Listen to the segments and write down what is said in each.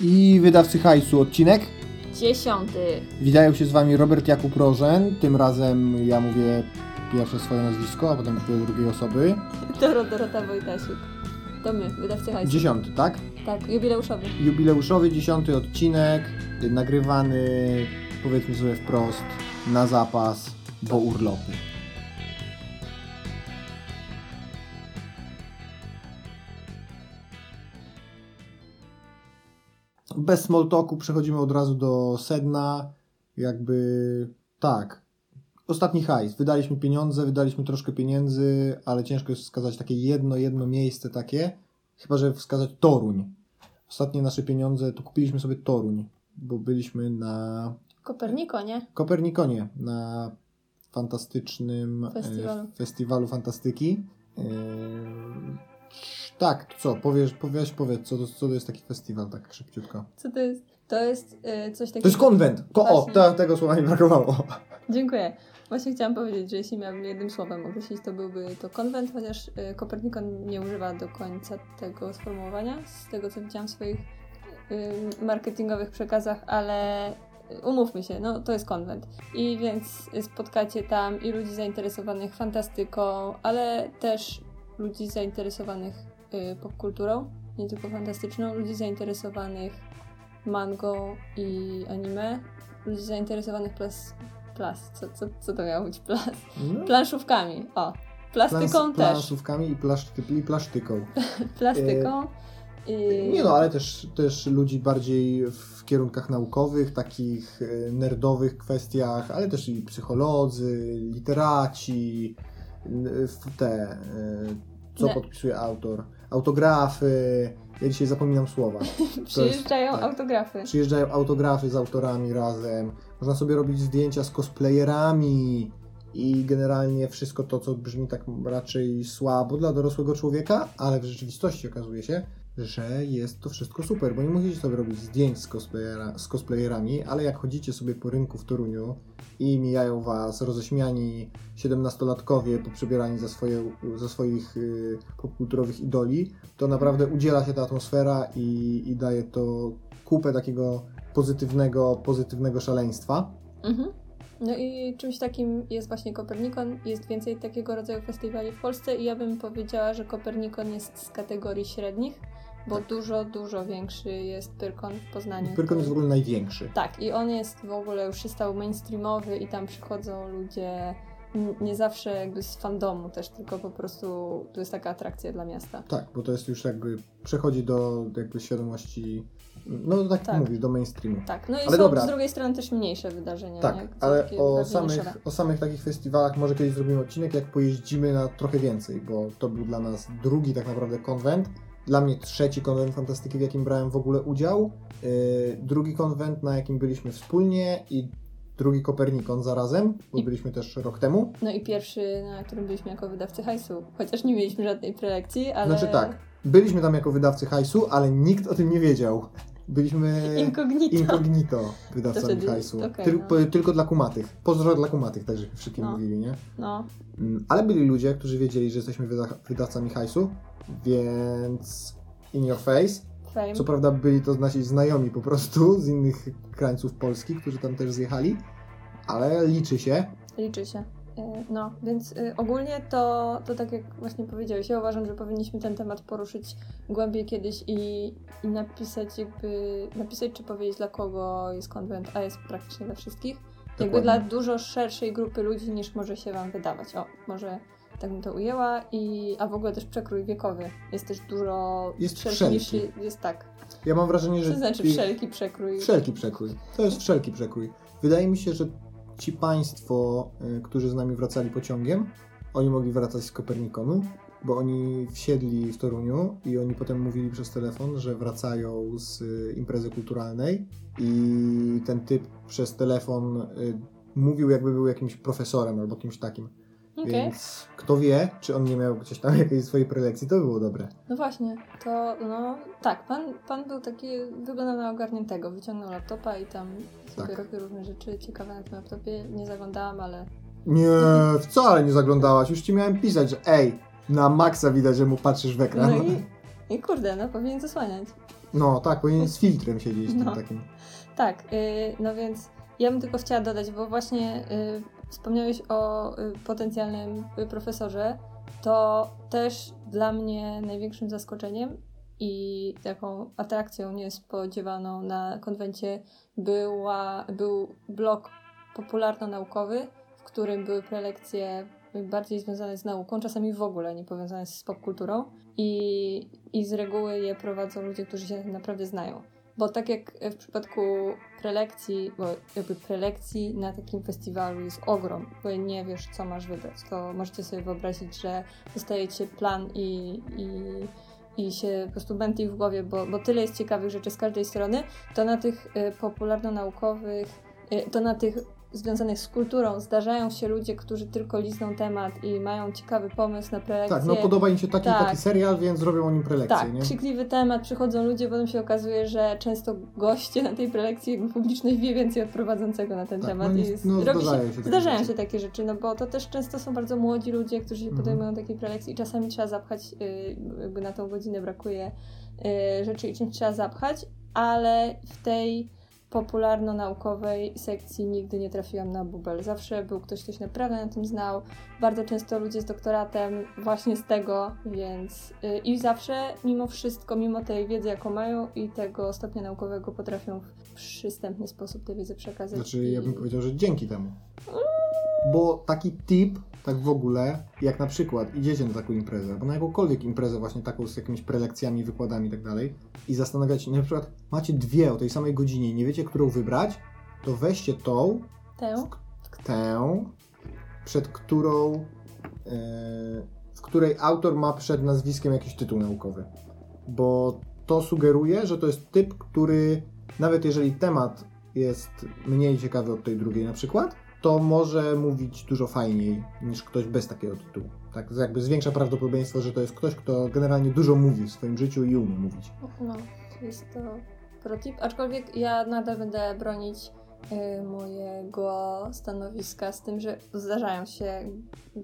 i wydawcy hajsu odcinek. Dziesiąty. Witają się z Wami Robert Jakub Rożen. Tym razem ja mówię pierwsze swoje nazwisko, a potem mówię drugiej osoby. Doro, Dorota Wojtasiuk. To my, wydawcy hajsu. Dziesiąty, tak? Tak, jubileuszowy. Jubileuszowy dziesiąty odcinek, nagrywany powiedzmy sobie wprost na zapas, bo urlopy. Bez small talku przechodzimy od razu do sedna. Jakby tak. Ostatni hajs. Wydaliśmy pieniądze, wydaliśmy troszkę pieniędzy, ale ciężko jest wskazać takie jedno, jedno miejsce takie. Chyba, że wskazać Toruń. Ostatnie nasze pieniądze to kupiliśmy sobie Toruń, bo byliśmy na Koperniko, nie? Kopernikonie, na fantastycznym e, Festiwalu. festiwalu fantastyki. Tak, co? Powiesz, powiesz, powiedz, co to, co to jest taki festiwal, tak szybciutko. Co to jest? To jest y, coś takiego... To jest konwent! Ko, o, to, tego słowa mi brakowało. Dziękuję. Właśnie chciałam powiedzieć, że jeśli miałabym jednym słowem określić, to byłby to konwent, chociaż y, Kopernikon nie używa do końca tego sformułowania, z tego co widziałam w swoich y, marketingowych przekazach, ale umówmy się, no to jest konwent. I więc spotkacie tam i ludzi zainteresowanych fantastyką, ale też ludzi zainteresowanych y, popkulturą, nie tylko fantastyczną, ludzi zainteresowanych mango i anime, ludzi zainteresowanych plas... Plas, co, co, co to miało być plas? No, Planszówkami, o. Plastyką plans- też. Plansówkami i, plaszty, i plasztyką. Plastyką. I... Nie no, ale też, też ludzi bardziej w kierunkach naukowych, takich e, nerdowych kwestiach, ale też i psycholodzy, literaci, te, e, co podpisuje autor, autografy, ja dzisiaj zapominam słowa. Przyjeżdżają tak. autografy. Przyjeżdżają autografy z autorami razem, można sobie robić zdjęcia z cosplayerami i generalnie wszystko to, co brzmi tak raczej słabo dla dorosłego człowieka, ale w rzeczywistości okazuje się, że jest to wszystko super, bo nie musicie sobie robić zdjęć z, cosplayera, z cosplayerami, ale jak chodzicie sobie po rynku w Toruniu i mijają was roześmiani 17-latkowie poprzebierani za, swoje, za swoich y, popkulturowych idoli, to naprawdę udziela się ta atmosfera i, i daje to kupę takiego pozytywnego, pozytywnego szaleństwa. Mhm. No i czymś takim jest właśnie Kopernikon. Jest więcej takiego rodzaju festiwali w Polsce i ja bym powiedziała, że Kopernikon jest z kategorii średnich, bo Tak. dużo, dużo większy jest Pyrkon w Poznaniu. Pyrkon jest w ogóle największy. Tak, i on jest w ogóle już się stał mainstreamowy i tam przychodzą ludzie nie zawsze jakby z fandomu też, tylko po prostu to jest taka atrakcja dla miasta. Tak, bo to jest już jakby, przechodzi do jakby świadomości, no tak, Tak. mówisz, do mainstreamu. Tak, no i Ale są dobra. z drugiej strony też mniejsze wydarzenia. Tak, nie? ale o samych, o samych takich festiwalach może kiedyś zrobimy odcinek, jak pojeździmy na trochę więcej, bo to był dla nas drugi tak naprawdę konwent. Dla mnie trzeci konwent fantastyki, w jakim brałem w ogóle udział. Yy, drugi konwent, na jakim byliśmy wspólnie i drugi Kopernikon zarazem, bo I- byliśmy też rok temu. No i pierwszy, na którym byliśmy jako wydawcy hajsu, chociaż nie mieliśmy żadnej prelekcji, ale Znaczy tak, byliśmy tam jako wydawcy hajsu, ale nikt o tym nie wiedział. Byliśmy incognito. incognito To wydawcami hajsu. okej, Tyl- no. po- Tylko dla kumatych. Pozdro dla kumatych, tak żeśmy wszystkim No. mówili, nie? No, Mm, Ale byli ludzie, którzy wiedzieli, że jesteśmy wyda- wydawcami hajsu, więc in your face. fame. Co prawda byli to nasi znajomi po prostu z innych krańców Polski, którzy tam też zjechali, ale liczy się. Liczy się. E, No, więc y, ogólnie to, to tak jak właśnie powiedziałeś, ja uważam, że powinniśmy ten temat poruszyć głębiej kiedyś i, i napisać jakby, napisać czy powiedzieć dla kogo jest konwent, a jest praktycznie dla wszystkich. Jakby Dokładnie. dla dużo szerszej grupy ludzi niż może się Wam wydawać. O, może tak bym to ujęła i, a w ogóle też przekrój wiekowy jest też dużo Jest szerszy niż jest tak. Ja mam wrażenie, że Co znaczy wszelki przekrój? Wszelki przekrój. To jest wszelki przekrój. Wydaje mi się, że ci państwo, y, którzy z nami wracali pociągiem, oni mogli wracać z Kopernikonu, bo oni wsiedli w Toruniu i oni potem mówili przez telefon, że wracają z y, imprezy kulturalnej i ten typ przez telefon y, mówił jakby był jakimś profesorem albo kimś takim. Okej. Więc kto wie, czy on nie miał gdzieś tam jakiejś swojej prelekcji, to by było dobre. No właśnie, to no tak, pan, pan był taki, wyglądał na ogarniętego, wyciągnął laptopa i tam sobie Tak. robił różne rzeczy ciekawe na tym laptopie, nie zaglądałam, ale Nie, wcale nie zaglądałaś. Już ci miałem pisać, że ej, na maksa widać, że mu patrzysz w ekran. no i, i kurde, no powinien zasłaniać. No tak, powinien z filtrem siedzieć No. tym takim. Tak, y, no więc ja bym tylko chciała dodać, bo właśnie y, wspomniałeś o y, potencjalnym y, profesorze, to też dla mnie największym zaskoczeniem i taką atrakcją niespodziewaną na konwencie była, był blok popularno-naukowy, w którym były prelekcje bardziej związane z nauką, czasami w ogóle nie powiązane z popkulturą i, i z reguły je prowadzą ludzie, którzy się naprawdę znają. Bo tak jak w przypadku prelekcji, bo jakby prelekcji na takim festiwalu jest ogrom, bo nie wiesz, co masz wybrać, to możecie sobie wyobrazić, że dostajecie plan i, i, i się po prostu mętli w głowie, bo, bo tyle jest ciekawych rzeczy z każdej strony, to na tych y, popularno-naukowych, y, to na tych związanych z kulturą zdarzają się ludzie, którzy tylko lizną temat i mają ciekawy pomysł na prelekcję. Tak, no podoba im się taki, Tak. taki serial, więc zrobią o nim prelekcję, Tak, nie? krzykliwy temat, przychodzą ludzie, potem się okazuje, że często goście na tej prelekcji, jakby publiczność wie więcej od prowadzącego na ten Tak, temat. no i jest, no robi zdarzają się, się takie zdarzają rzeczy. się takie rzeczy, no bo to też często są bardzo młodzi ludzie, którzy się Mhm. podejmują takiej prelekcji i czasami trzeba zapchać, y, jakby na tą godzinę brakuje y, rzeczy i czymś trzeba zapchać, ale w tej popularno-naukowej sekcji nigdy nie trafiłam na bubel. Zawsze był ktoś, kto się naprawdę na tym znał. Bardzo często ludzie z doktoratem właśnie z tego, więc y, i zawsze mimo wszystko, mimo tej wiedzy, jaką mają i tego stopnia naukowego potrafią w przystępny sposób tę wiedzę przekazać. Znaczy, ja bym powiedział, że dzięki temu. Bo taki tip, tak w ogóle, jak na przykład idziecie na taką imprezę, albo na jakąkolwiek imprezę właśnie taką z jakimiś prelekcjami, wykładami i tak dalej i zastanawiacie się, na przykład macie dwie o tej samej godzinie i nie wiecie, którą wybrać, to weźcie tą, Tę? tę, przed którą, e, w której autor ma przed nazwiskiem jakiś tytuł naukowy. Bo to sugeruje, że to jest typ, który nawet jeżeli temat jest mniej ciekawy od tej drugiej na przykład, to może mówić dużo fajniej niż ktoś bez takiego tytułu. Tak, jakby zwiększa prawdopodobieństwo, że to jest ktoś, kto generalnie dużo mówi w swoim życiu i umie mówić. No, jest to protip. Aczkolwiek ja nadal będę bronić y, mojego stanowiska z tym, że zdarzają się,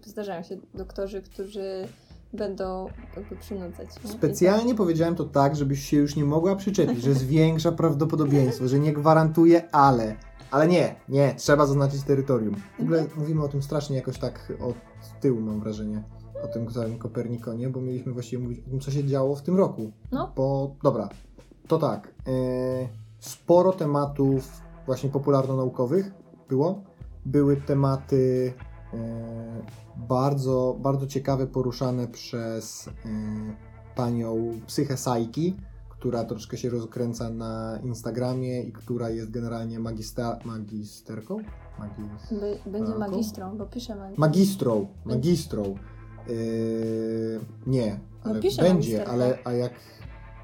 zdarzają się doktorzy, którzy będą jakby przynudzać. nie? Specjalnie powiedziałem to tak, żebyś się już nie mogła przyczepić, że zwiększa prawdopodobieństwo, że nie gwarantuje, ale. Ale nie, nie, trzeba zaznaczyć terytorium. W ogóle mówimy o tym strasznie jakoś tak od tyłu, mam wrażenie, o tym całym Kopernikonie, bo mieliśmy właściwie mówić o tym, co się działo w tym roku. No. Bo, dobra, to tak, e, sporo tematów właśnie popularno-naukowych było. Były tematy e, bardzo, bardzo ciekawe, poruszane przez e, panią Psychę Sajki, która troszkę się rozkręca na Instagramie i która jest generalnie magista, magisterką? Magis, By, będzie Taką? magistrą, bo pisze magistrą. magistrą, magistrą. Yy, nie, No ale pisze będzie, ale a jak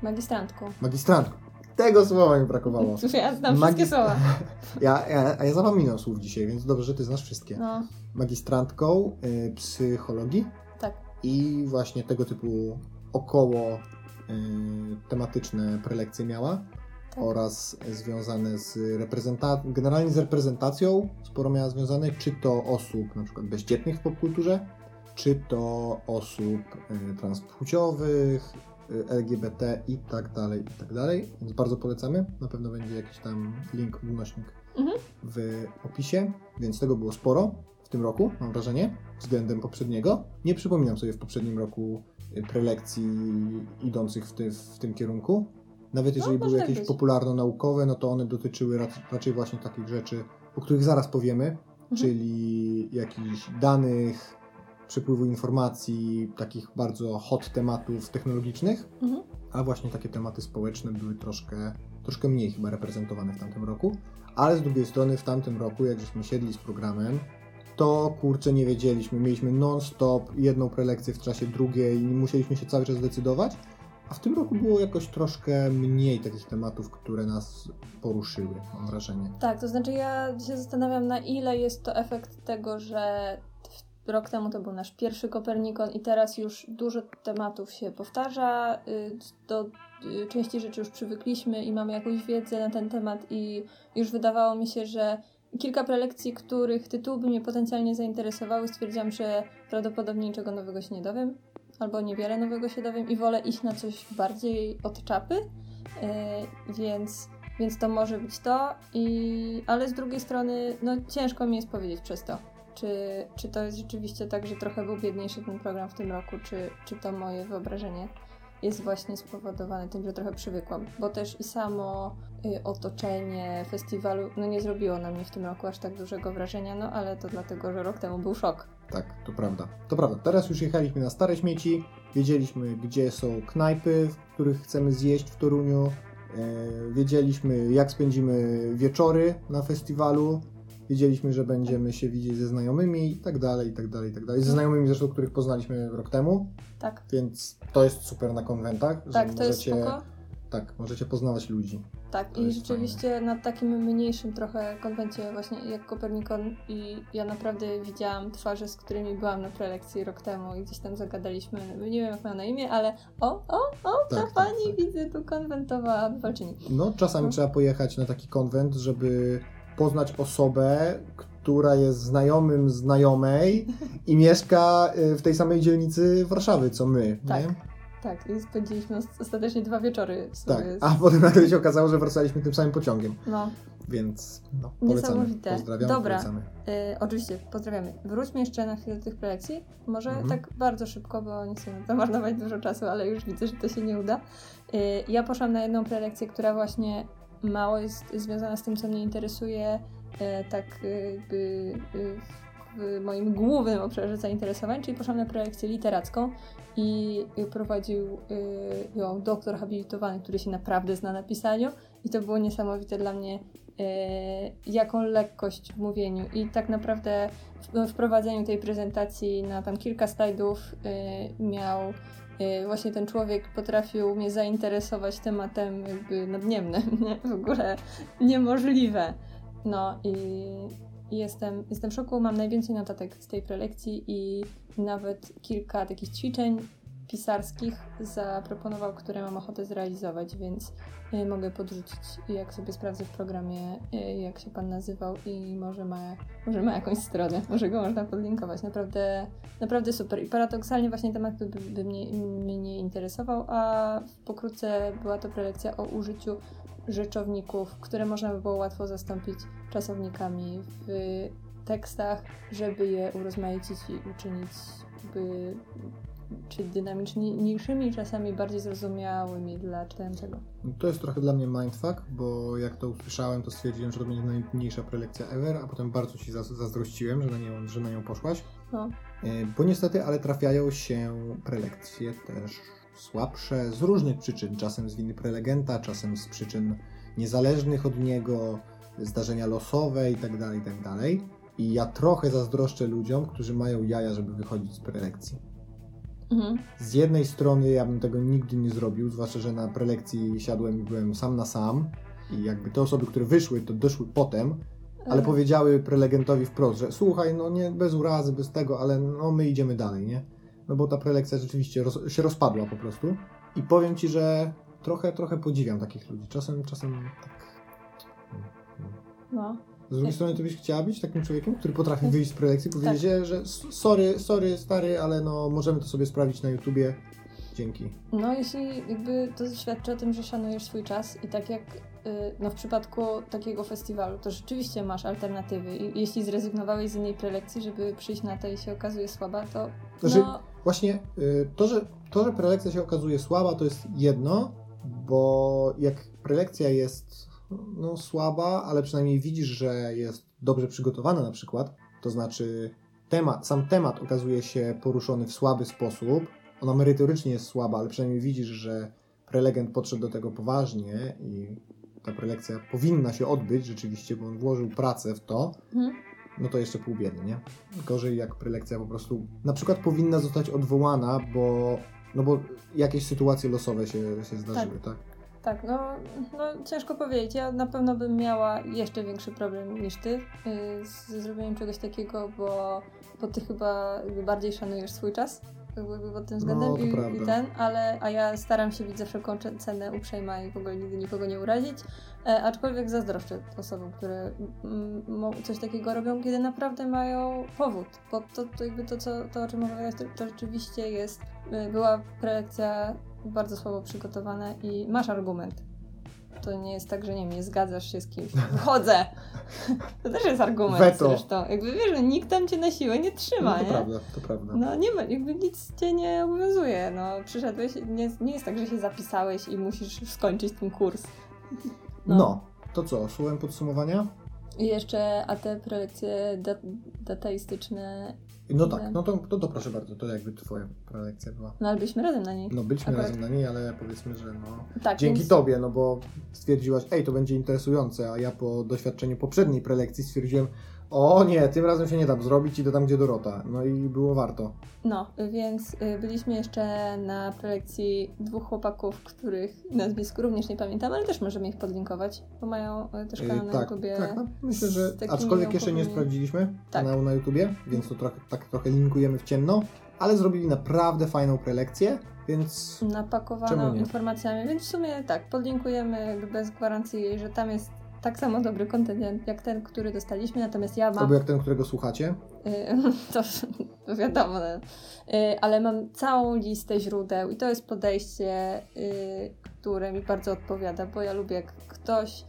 Magistrantką. magistrantką. Tego słowa mi brakowało. Cóż, ja znam wszystkie słowa. Ja, ja, a ja zapominam słów dzisiaj, więc dobrze, że ty znasz wszystkie. No, Magistrantką y, psychologii tak. i właśnie tego typu około tematyczne prelekcje miała Tak. oraz związane z reprezentacją, generalnie z reprezentacją sporo miała związane, czy to osób na przykład bezdzietnych w popkulturze, czy to osób y, transpłciowych, y, LGBT i tak dalej, i tak dalej. Więc bardzo polecamy. Na pewno będzie jakiś tam link, odnośnik Mhm. w opisie, więc tego było sporo w tym roku, mam wrażenie, względem poprzedniego. Nie przypominam sobie w poprzednim roku y, prelekcji idących w, ty, w tym kierunku. Nawet jeżeli może były jakieś popularno-naukowe, no to one dotyczyły rac- raczej właśnie takich rzeczy, o których zaraz powiemy, Mhm. czyli jakichś danych, przepływu informacji, takich bardzo hot tematów technologicznych, Mhm. a właśnie takie tematy społeczne były troszkę, troszkę mniej chyba reprezentowane w tamtym roku. Ale z drugiej strony w tamtym roku, jak żeśmy siedli z programem, to kurczę nie wiedzieliśmy. Mieliśmy non-stop jedną prelekcję w czasie drugiej musieliśmy się cały czas decydować. A w tym roku było jakoś troszkę mniej takich tematów, które nas poruszyły, mam wrażenie. Tak, to znaczy ja się zastanawiam, na ile jest to efekt tego, że rok temu to był nasz pierwszy Kopernikon i teraz już dużo tematów się powtarza, y, do y, części rzeczy już przywykliśmy i mamy jakąś wiedzę na ten temat i już wydawało mi się, że kilka prelekcji, których tytuły by mnie potencjalnie zainteresowały, stwierdziłam, że prawdopodobnie niczego nowego się nie dowiem, albo niewiele nowego się dowiem i wolę iść na coś bardziej od czapy. Yy, więc, więc to może być to, i, ale z drugiej strony no, ciężko mi jest powiedzieć przez to. Czy, czy to jest rzeczywiście tak, że trochę był biedniejszy ten program w tym roku, czy, czy to moje wyobrażenie jest właśnie spowodowane tym, że trochę przywykłam, bo też i samo y, otoczenie festiwalu no nie zrobiło na mnie w tym roku aż tak dużego wrażenia, no ale to dlatego, że rok temu był szok. Tak, to prawda. To prawda. Teraz już jechaliśmy na Stare Śmieci, wiedzieliśmy, gdzie są knajpy, w których chcemy zjeść w Toruniu, e, wiedzieliśmy, jak spędzimy wieczory na festiwalu, wiedzieliśmy, że będziemy się widzieć ze znajomymi i tak dalej, i tak dalej, i tak dalej. Ze znajomymi zresztą, których poznaliśmy rok temu, Tak, więc to jest super na konwentach, tak, że to jest możecie, spoko. tak, możecie poznawać ludzi. Tak, To i jest rzeczywiście na takim mniejszym trochę konwencie właśnie jak Kopernikon i ja naprawdę widziałam twarze, z którymi byłam na prelekcji rok temu i gdzieś tam zagadaliśmy, nie wiem jak mają na imię, ale o, o, o, ta Tak, tak, pani tak. widzę tu konwentowa walczyni. No, czasami No. trzeba pojechać na taki konwent, żeby poznać osobę, która jest znajomym znajomej i mieszka y, w tej samej dzielnicy Warszawy, co my. Tak. Nie? Tak, i spędziliśmy os- ostatecznie dwa wieczory w sobie. Tak. A potem nagle się okazało, że wracaliśmy tym samym pociągiem. No, Więc no, polecamy. Niesamowite. Pozdrawiamy, Dobra. polecamy. y, oczywiście, pozdrawiamy. Wróćmy jeszcze na chwilę do tych prelekcji. Może Mhm. tak bardzo szybko, bo nie chcę zamarnować dużo czasu, ale już widzę, że to się nie uda. Y, ja poszłam na jedną prelekcję, która właśnie mało jest związana z tym, co mnie interesuje, y, tak jakby y, w moim głównym obszarze zainteresowań, czyli poszłam na prelekcję literacką i prowadził y, ją doktor habilitowany, który się naprawdę zna na pisaniu i to było niesamowite dla mnie, jaką lekkość w mówieniu. I tak naprawdę w wprowadzeniu tej prezentacji na tam kilka slajdów miał właśnie ten człowiek potrafił mnie zainteresować tematem jakby nadniemnym, nie? w ogóle niemożliwe. No i i jestem, jestem w szoku, mam najwięcej notatek z tej prelekcji i nawet kilka takich ćwiczeń pisarskich zaproponował, które mam ochotę zrealizować, więc y, mogę podrzucić, jak sobie sprawdzę w programie, y, jak się pan nazywał i może ma, może ma jakąś stronę, może go można podlinkować. Naprawdę, naprawdę super. I paradoksalnie właśnie temat by, by mnie, mnie interesował, a pokrótce była to prelekcja o użyciu rzeczowników, które można by było łatwo zastąpić czasownikami w tekstach, żeby je urozmaicić i uczynić by, czy dynamiczniejszymi, czasami bardziej zrozumiałymi dla czytającego. To jest trochę dla mnie mindfuck, bo jak to usłyszałem, to stwierdziłem, że to będzie najmniejsza prelekcja ever, a potem bardzo Ci zaz- zazdrościłem, że na, nią, że na nią poszłaś. No, E, Bo niestety, ale trafiają się prelekcje też słabsze z różnych przyczyn. Czasem z winy prelegenta, czasem z przyczyn niezależnych od niego, zdarzenia losowe itd. itd. I ja trochę zazdroszczę ludziom, którzy mają jaja, żeby wychodzić z prelekcji. Mhm. Z jednej strony ja bym tego nigdy nie zrobił, zwłaszcza, że na prelekcji siadłem i byłem sam na sam. I jakby te osoby, które wyszły, to doszły potem, ale E, powiedziały prelegentowi wprost, że słuchaj, no nie bez urazy, bez tego, ale no my idziemy dalej, nie? No bo ta prelekcja rzeczywiście roz, się rozpadła po prostu. I powiem ci, że trochę, trochę podziwiam takich ludzi. Czasem, czasem tak. No, Z drugiej strony, ty byś chciała być takim człowiekiem, który potrafi wyjść z prelekcji i powiedzieć, że- że sorry, sorry, stary, ale no możemy to sobie sprawdzić na YouTubie. Dzięki. No, jeśli jakby to świadczy o tym, że szanujesz swój czas i tak jak y, no, w przypadku takiego festiwalu, to rzeczywiście masz alternatywy i jeśli zrezygnowałeś z innej prelekcji, żeby przyjść na to i się okazuje słaba, to Znaczy, no, Właśnie y, to, że, to, że prelekcja się okazuje słaba, to jest jedno, bo jak prelekcja jest no, słaba, ale przynajmniej widzisz, że jest dobrze przygotowana na przykład, to znaczy temat, sam temat okazuje się poruszony w słaby sposób, ona merytorycznie jest słaba, ale przynajmniej widzisz, że prelegent podszedł do tego poważnie i ta prelekcja powinna się odbyć rzeczywiście, bo on włożył pracę w to, mhm. no to jeszcze pół biedy, nie? Gorzej jak prelekcja po prostu na przykład powinna zostać odwołana, bo no bo jakieś sytuacje losowe się, się zdarzyły, tak? Tak, no, no ciężko powiedzieć. Ja na pewno bym miała jeszcze większy problem niż ty yy, z zrobieniem czegoś takiego, bo, bo ty chyba bardziej szanujesz swój czas pod tym względem No, i, i ten, ale a ja staram się być za wszelką cenę uprzejma i w ogóle nigdy nikogo nie urazić, e, aczkolwiek zazdroszczę osobom, które mm, mo- coś takiego robią, kiedy naprawdę mają powód, bo to, to jakby to, co, to o czym mówiłaś, to, to rzeczywiście jest, y, była prelekcja bardzo słabo przygotowana i masz argument. to nie jest tak, że nie wiem, nie zgadzasz się z kimś. Wychodzę! To też jest argument Weto. zresztą. Jakby wiesz, że nikt tam cię na siłę nie trzyma, No to nie? prawda, to prawda. No nie ma, jakby nic cię nie obowiązuje. No przyszedłeś, nie, nie jest tak, że się zapisałeś i musisz skończyć ten kurs. No. to co, słowem podsumowania? I jeszcze, a te prelekcje da, dataistyczne, No tak, no to, to, to proszę bardzo, to jakby twoja prelekcja była. no ale byliśmy razem na niej. No byliśmy Akurat- razem na niej, ale powiedzmy, że no... tak, Dzięki więc, tobie, no bo stwierdziłaś, ej, to będzie interesujące, a ja po doświadczeniu poprzedniej prelekcji stwierdziłem, o nie, tym razem się nie dam zrobić, idę tam, gdzie Dorota. No i było warto. No, więc y, byliśmy jeszcze na prelekcji dwóch chłopaków, których nazwisk również nie pamiętam, ale też możemy ich podlinkować, bo mają y, też kanał Yy, na tak, YouTubie. tak, no, myślę, że aczkolwiek jeszcze nie sprawdziliśmy Tak. kanału na YouTubie, więc to trochę, tak trochę linkujemy w ciemno, ale zrobili naprawdę fajną prelekcję, więc napakowaną informacjami, więc w sumie tak, podlinkujemy bez gwarancji, że tam jest tak samo dobry kontent jak ten, który dostaliśmy, natomiast ja mam albo jak ten, którego słuchacie. Y, To, to wiadomo, no. Y, ale mam całą listę źródeł i to jest podejście, y, które mi bardzo odpowiada, bo ja lubię, jak ktoś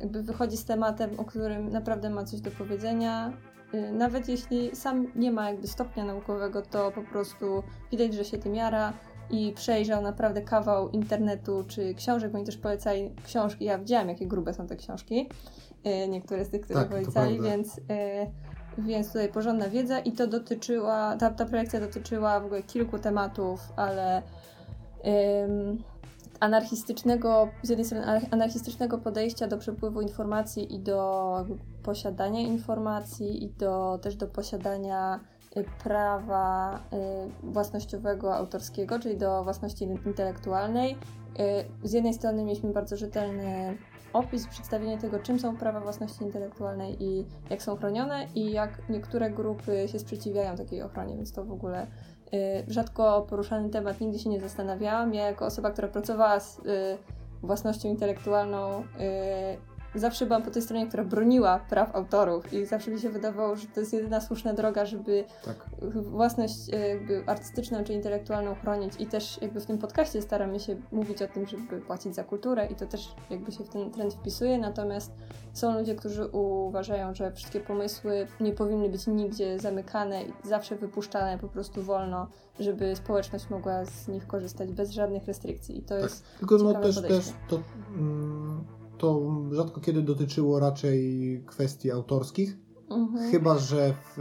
jakby wychodzi z tematem, o którym naprawdę ma coś do powiedzenia. Nawet jeśli sam nie ma jakby stopnia naukowego, to po prostu widać, że się tym jara i przejrzał naprawdę kawał internetu czy książek, bo oni też polecali książki. Ja widziałam, jakie grube są te książki, y, niektóre z tych, które Tak, polecali, więc, y, więc tutaj porządna wiedza i to dotyczyła, ta, ta prelekcja dotyczyła w ogóle kilku tematów, ale ym, anarchistycznego, z jednej strony anar- anarchistycznego podejścia do przepływu informacji i do posiadania informacji i do, też do posiadania prawa y, własnościowego, autorskiego, czyli do własności in- intelektualnej. Y, Z jednej strony mieliśmy bardzo rzetelny opis, przedstawienie tego, czym są prawa własności intelektualnej i jak są chronione i jak niektóre grupy się sprzeciwiają takiej ochronie, więc to w ogóle y, rzadko poruszany temat, nigdy się nie zastanawiałam. Ja jako osoba, która pracowała z y, własnością intelektualną, y, zawsze byłam po tej stronie, która broniła praw autorów i zawsze mi się wydawało, że to jest jedyna słuszna droga, żeby Tak. własność e, jakby artystyczną czy intelektualną chronić i też jakby w tym podcaście staramy się mówić o tym, żeby płacić za kulturę i to też jakby się w ten trend wpisuje, natomiast są ludzie, którzy uważają, że wszystkie pomysły nie powinny być nigdzie zamykane i zawsze wypuszczane po prostu wolno, żeby społeczność mogła z nich korzystać bez żadnych restrykcji i to Tak. jest Tylko no też, też podejście. to, mm, to rzadko kiedy dotyczyło raczej kwestii autorskich, mhm. chyba że w,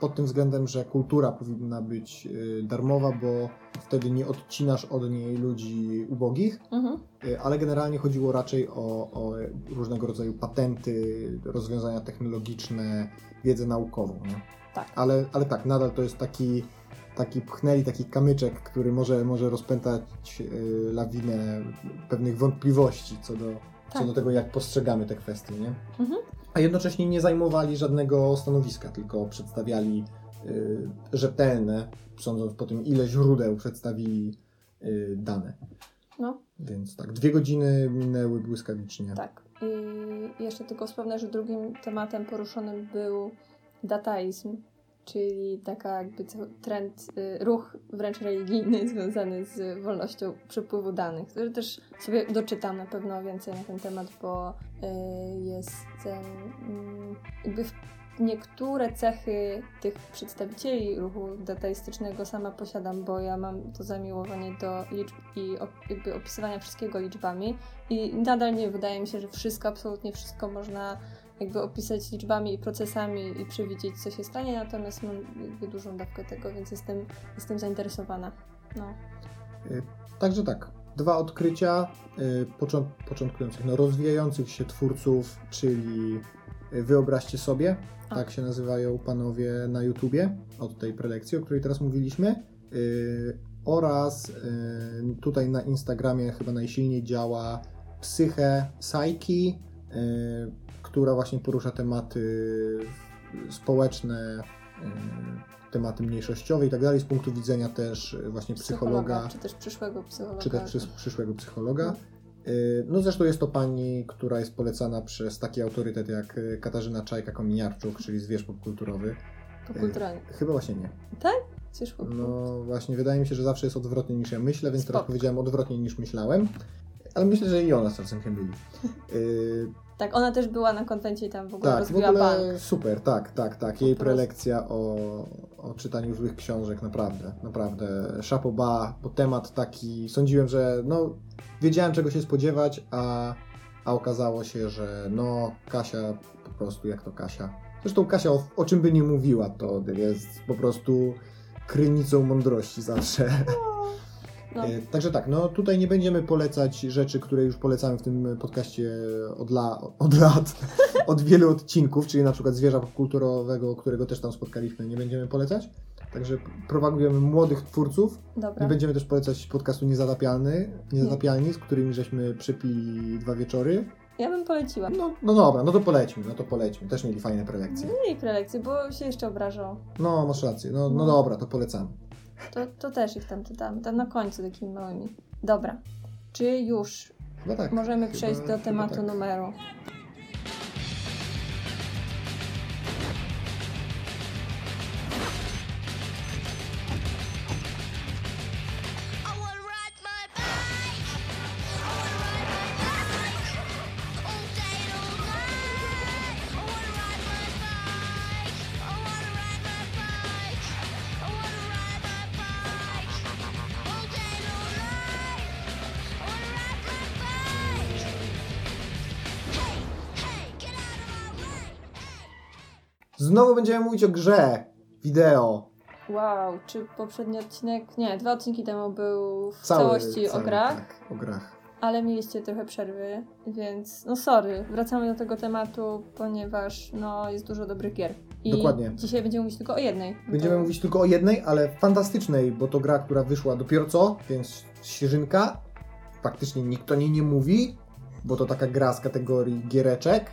pod tym względem, że kultura powinna być y, darmowa, bo wtedy nie odcinasz od niej ludzi ubogich, Mhm. y, ale generalnie chodziło raczej o, o różnego rodzaju patenty, rozwiązania technologiczne, wiedzę naukową. Nie? Tak. Ale, ale tak, nadal to jest taki, taki pchnęli, taki kamyczek, który może, może rozpętać y, lawinę pewnych wątpliwości co do, co Tak. do tego, jak postrzegamy te kwestie. Nie? Mhm. A jednocześnie nie zajmowali żadnego stanowiska, tylko przedstawiali y, rzetelne, sądząc po tym, ile źródeł przedstawili y, dane. No. Więc tak, dwie godziny minęły błyskawicznie. Tak. I jeszcze tylko wspomnę, że drugim tematem poruszonym był dataizm, czyli taka jakby trend, y, ruch wręcz religijny związany z wolnością przepływu danych, który też sobie doczytam na pewno więcej na ten temat, bo y, jestem mm, jakby Niektóre cechy tych przedstawicieli ruchu dataistycznego sama posiadam, bo ja mam to zamiłowanie do liczb i jakby opisywania wszystkiego liczbami. I nadal nie wydaje mi się, że wszystko, absolutnie wszystko można jakby opisać liczbami i procesami i przewidzieć, co się stanie, natomiast mam jakby dużą dawkę tego, więc jestem, jestem zainteresowana. No. Także tak, dwa odkrycia y, począ- początkujących, no, rozwijających się twórców, czyli y, wyobraźcie sobie, A. tak się nazywają panowie na YouTubie, od tej prelekcji, o której teraz mówiliśmy, y, oraz y, tutaj na Instagramie chyba najsilniej działa Psyche Psyche, y, która właśnie porusza tematy społeczne, y, tematy mniejszościowe i tak dalej, z punktu widzenia też y, właśnie psychologa, Czy też przyszłego psychologa. czy też przysz, przyszłego psychologa. No. Y, No zresztą jest to pani, która jest polecana przez taki autorytet jak Katarzyna Czajka-Kominiarczuk, czyli zwierz popkulturowy. Popkulturalny. Chyba właśnie nie. Przyszło. No właśnie, wydaje mi się, że zawsze jest odwrotnie niż ja myślę, więc teraz Spoko. powiedziałem odwrotnie niż myślałem. ale myślę, że i ona z czasem myli. Tak, ona też była na konwencie i tam w ogóle tak, w rozbiła ogóle bank. super, tak, tak, tak. Jej prelekcja o, o czytaniu złych książek, naprawdę, naprawdę. Chapeau bas, bo temat taki, sądziłem, że no, wiedziałem czego się spodziewać, a, a okazało się, że no, Kasia po prostu jak to Kasia. Zresztą Kasia o, o czym by nie mówiła, to jest po prostu krynicą mądrości zawsze. No, E, Także tak, no tutaj nie będziemy polecać rzeczy, które już polecamy w tym podcaście od, la, od lat, od wielu odcinków, czyli na przykład zwierza popkulturowego, którego też tam spotkaliśmy, nie będziemy polecać. Także propagujemy młodych twórców dobra. i będziemy też polecać podcastu Niezatapialny, Niezatapialni, z którymi żeśmy przypili dwa wieczory. Ja bym poleciła. No, no dobra, no to polećmy, no to polećmy. Też mieli fajne prelekcje. Nie prelekcje, bo się jeszcze obrażał. No, masz rację, no, no No. dobra, to polecamy. To, to też ich tam czytamy. Tam na końcu takimi małymi. Dobra. Czy już No tak. możemy chyba- przejść do tematu tak. numeru? Znowu będziemy mówić o grze wideo. Wow, czy poprzedni odcinek? Nie, dwa odcinki temu był w Cały, całości cały, o grach, Tak, o grach. ale mieliście trochę przerwy, więc no sorry, wracamy do tego tematu, ponieważ no jest dużo dobrych gier. I Dokładnie. dzisiaj będziemy mówić tylko o jednej. Będziemy To- mówić tylko o jednej, ale fantastycznej, bo to gra, która wyszła dopiero co, więc świeżynka. Faktycznie nikt o niej nie mówi, bo to taka gra z kategorii giereczek,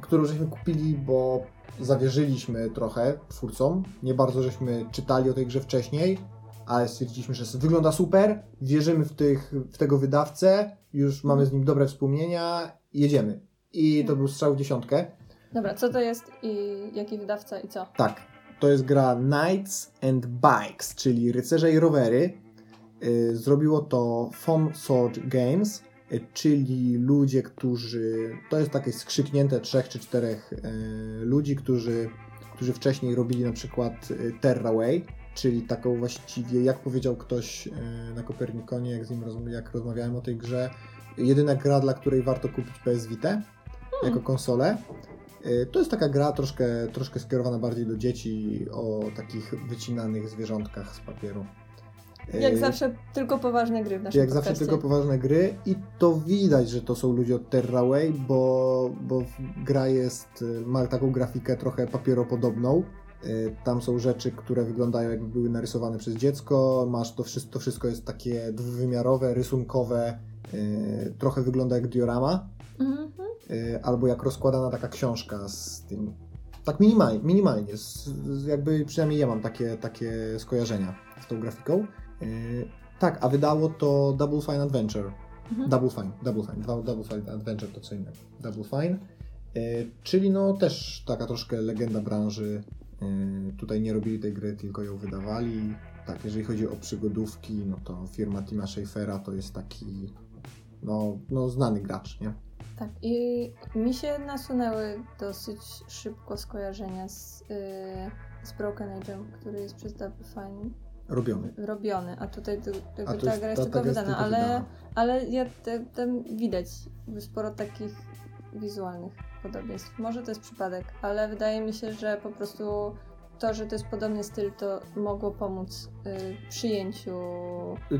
którą żeśmy kupili, bo zawierzyliśmy trochę twórcom. Nie bardzo żeśmy czytali o tej grze wcześniej, ale stwierdziliśmy, że wygląda super, wierzymy w, tych, w tego wydawcę, już mamy z nim dobre wspomnienia, jedziemy. I to był strzał w dziesiątkę. Dobra, co to jest i jaki wydawca i co? Tak, to jest gra Knights and Bikes, czyli rycerze i rowery. Y, Zrobiło to Foam Sword Games, czyli ludzie, którzy. To jest takie skrzyknięte trzech czy czterech y, ludzi, którzy, którzy wcześniej robili na przykład y, Terraway, czyli taką właściwie, jak powiedział ktoś na Kopernikonie, jak z nim rozm- jak rozmawiałem o tej grze, jedyna gra, dla której warto kupić PS Vita jako konsolę. To jest taka gra troszkę, troszkę skierowana bardziej do dzieci o takich wycinanych zwierzątkach z papieru. Y, Jak zawsze tylko poważne gry w naszym jak zawsze tylko poważne gry i to widać, że to są ludzie od Terraway, bo, bo gra jest, y, ma taką grafikę trochę papieropodobną. Y, Tam są rzeczy, które wyglądają jakby były narysowane przez dziecko. Masz to wszystko, to wszystko jest takie dwuwymiarowe, rysunkowe. y, Trochę wygląda jak diorama. Mhm. Y, albo jak rozkładana taka książka z tym. Tak minimalnie, minimalnie z jakby przynajmniej ja mam takie, takie skojarzenia z tą grafiką. Y, tak, a wydało to Double Fine Adventure. Mhm. Double Fine, Double Fine, Double Fine Adventure to co innego. Double Fine, y, czyli no też taka troszkę legenda branży. Y, tutaj nie robili tej gry, tylko ją wydawali. Tak, jeżeli chodzi o przygodówki, no to firma Tima Schafera to jest taki no, no znany gracz, nie? Tak, i mi się nasunęły dosyć szybko skojarzenia z, yy, z Broken Age'em, który jest przez Double Fine Robiony. robiony, a tutaj jakby A ta gra jest ta- tylko ta gra jest wydana, ale, wydana. ale ja te, tam widać sporo takich wizualnych podobieństw. Może to jest przypadek, ale wydaje mi się, że po prostu to, że to jest podobny styl, to mogło pomóc y, przyjęciu.